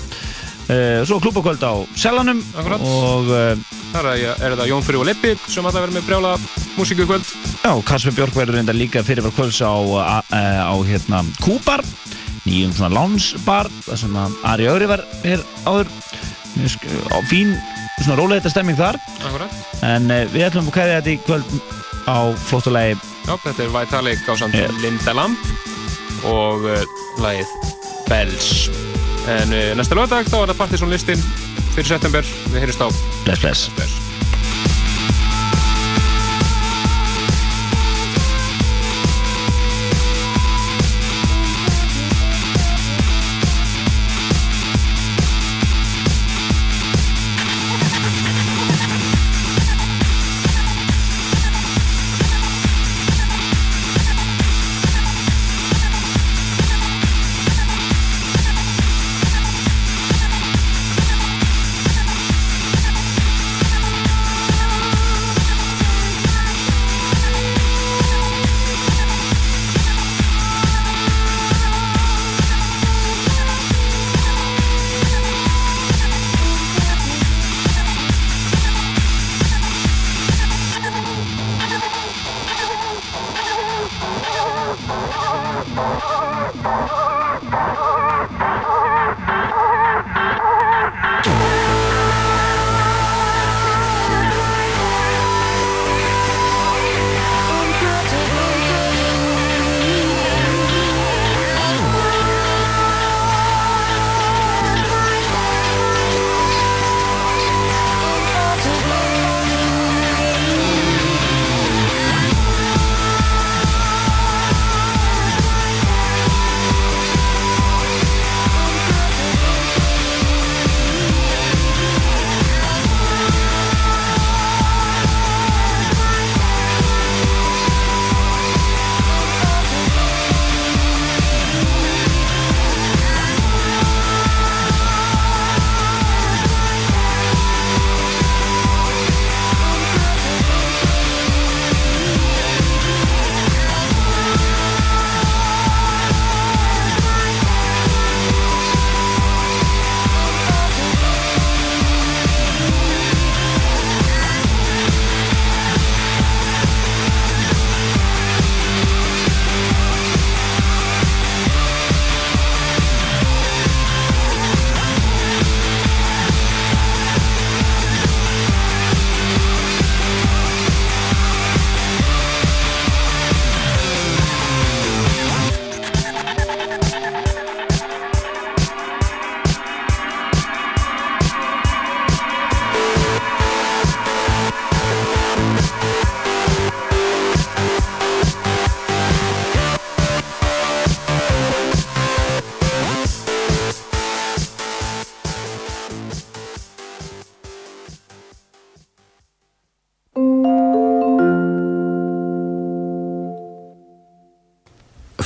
uh, svo klúbakvöld á Sellanum Akkurat. og uh, Þar er, er það Jón Fyrir og Leppi sem alltaf verður með brjála músíku í kvöld. Já, Kasper Björk verður reynda líka fyrir var kvölds á, á, á hérna, Kúbar, nýjum svona loungebar, það sem að Ari Ögri var hér áður, á fín, svona róleita stemming þar, Akkurat. en uh, við ætlum að kæða þetta í kvöld á flottulegi Já, þetta er Vitalik á samt Yeah. Linda Lamp og uh, lagið Bells. En uh, næsta lögadag þá er það Partisan listin fyrir september. Við heyrjumst á. Bless, bless. bless.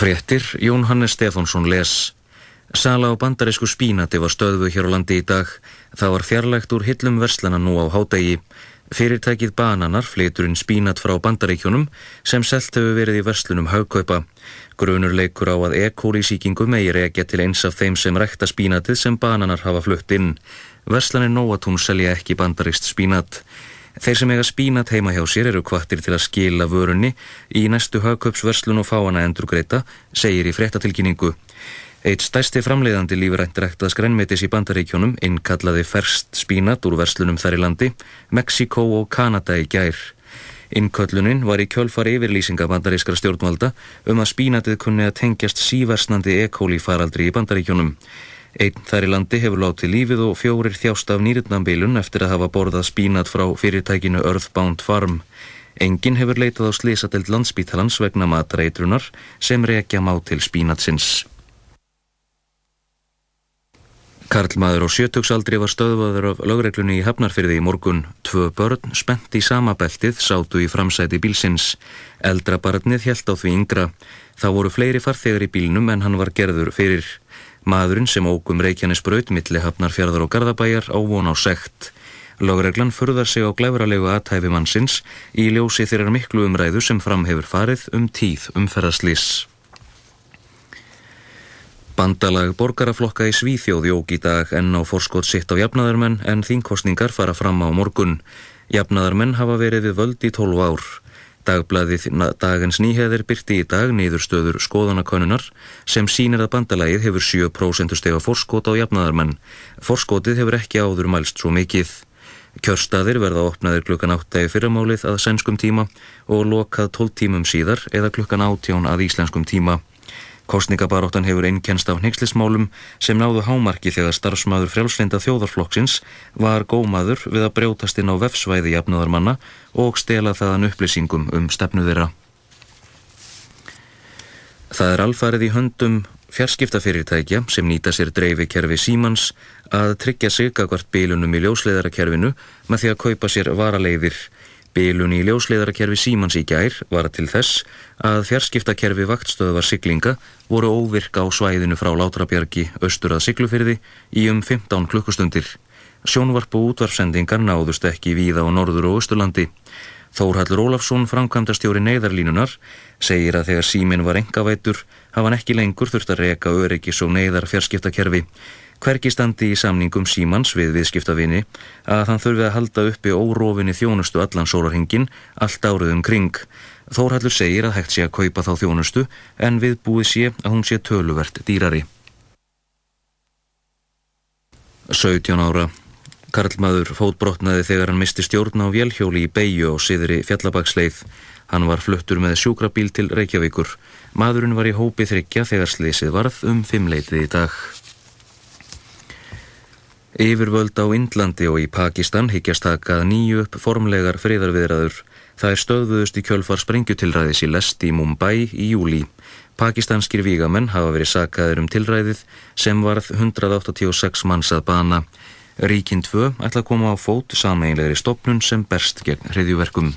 Fréttir, Jón Hannes Stefánsson les. Sala á bandarísku spínati var stöðvu hér á landi í dag. Það var fjarlægt úr hillum verslana nú á hádegi. Fyrirtækið Bananar flytur inn spínat frá bandaríkjunum sem selt hefur verið í verslunum haugkaupa. Grunur leikur á að E. coli sýkingu meir ekja til eins af þeim sem rekta spínatið sem Bananar hafa flutt inn. Verslanir Nóatún selja ekki bandaríst spínat. Þeir sem eiga spínat heima hjá sér eru kvartir til að skila vörunni í næstu hagköpsverslun og fá hana endurgreita, segir í fréttatilkynningu. Eitt stærsti framleiðandi lífrænt rektaðs grænmetis í bandaríkjónum innkallaði ferst spínat úr verslunum þar í landi, Mexiko og Kanada í gær. Innköllunin var í kjölfar yfirlýsinga bandarískara stjórnvalda um að spínatið kunni að tengjast síversnandi E. coli faraldri í bandaríkjónum. Einn þar í landi hefur látið lífið og fjórir þjást af nýrutnambilun eftir að hafa borðað spínat frá fyrirtækinu Earthbound Farm. Engin hefur leitað á slisadelt landsbítalans vegna matareitrunar sem rekja má til spínatsins. Karlmaður á sjötugsaldri var stöðvaður af lögreglunni í Hafnarfyrði í morgun. Tvö börn, spennt í sama beltið, sátu í framsæti bílsins. Eldra barnið hjælt á því yngra. Það voru fleiri farþegar í bílnum en hann var gerður fyrir. Maðurinn sem ógum Reykjanes braut milli Hafnarfjörðar og Garðabæjar á von á sekt. Lögreglan furðar sig á glæfralegu aðtæfi mannsins í ljósi þeirrar miklu umræðu sem fram hefur farið um tíð umferðaslís. Bandalag borgaraflokka í Svíþjóð jók í dag enn á forskot sitt á jafnaðarmenn en þingkostningar fara fram á morgun. Jafnaðarmenn hafa verið við völd í 12 ár. Dagbladið dagans nýheðir byrti í dag niðurstöður skoðanakönunar sem sínir að bandalagið hefur 7% stega forskot á jafnaðarmenn. Forskotið hefur ekki áður mælst svo mikið. Kjörstaðir verða opnaðir klukkan 8 í fyrramálið að sænskum tíma og lokað 12 tímum síðar eða klukkan 18 að íslenskum tíma. Kostningabaróttan hefur einnkenst af hnyggslismálum sem náðu hámarki þegar starfsmæður frjálslinda þjóðarflokksins var gómaður við að brjótast inn á vefsvæði jafnaðarmanna og stela þaðan upplýsingum um stefnu þeirra. Það er alfarið í höndum fjarskiptafyrirtækja sem nýta sér dreifikerfi Símans að tryggja sig gagvart bilunum í ljósleiðarakerfinu með því að kaupa sér varaleiðir. Bilun í ljósleiðarakerfi Símans í gær var til þess að fjarskiptakerfi vaktstöðvar siglinga voru óvirk á svæðinu frá Látrabjargi austur að Siglufyrði í um 15 klukkustundir. Sjónvarp og útvarfsendingar náðust ekki víða á norður og austurlandi. Þórhallur Ólafsson, framkvæmdastjóri neyðarlínunar, segir að þegar síminn var engavætur hafa hann ekki lengur þurft að reka öryggis og neyðar fjarskiptakerfi. Hvergi standi í samningum símans við viðskiptavinni að hann þurfi að halda uppi órófinni þjónustu allan sólarhingin allt árið um kring. Þórhallur segir að hægt sé að kaupa þá þjónustu en viðbúið sé að hún sé töluvert dýrari. 17 ára Karlmaður fótbrotnaði þegar hann misti stjórn á vélhjóli í beigju á siðri fjallabagsleið. Hann var fluttur með sjúkrabíl til Reykjavíkur. Maðurinn var í hópi þryggja þegar slísið varð um fimmleitið í dag. Yfirvöld á Indlandi og í Pakistan higgjast takað nýju upp formlegar friðarviðraður. Það er stöðuðust í kjölfar sprengjutilræðis í lest í Mumbai í júli. Pakistanskir vígamenn hafa verið sakaður um tilræðið sem varð 186 manns að bana. Ríkin 2 ætla að koma á fót sameinlegri stopnun sem berst gegn hriðjuverkum.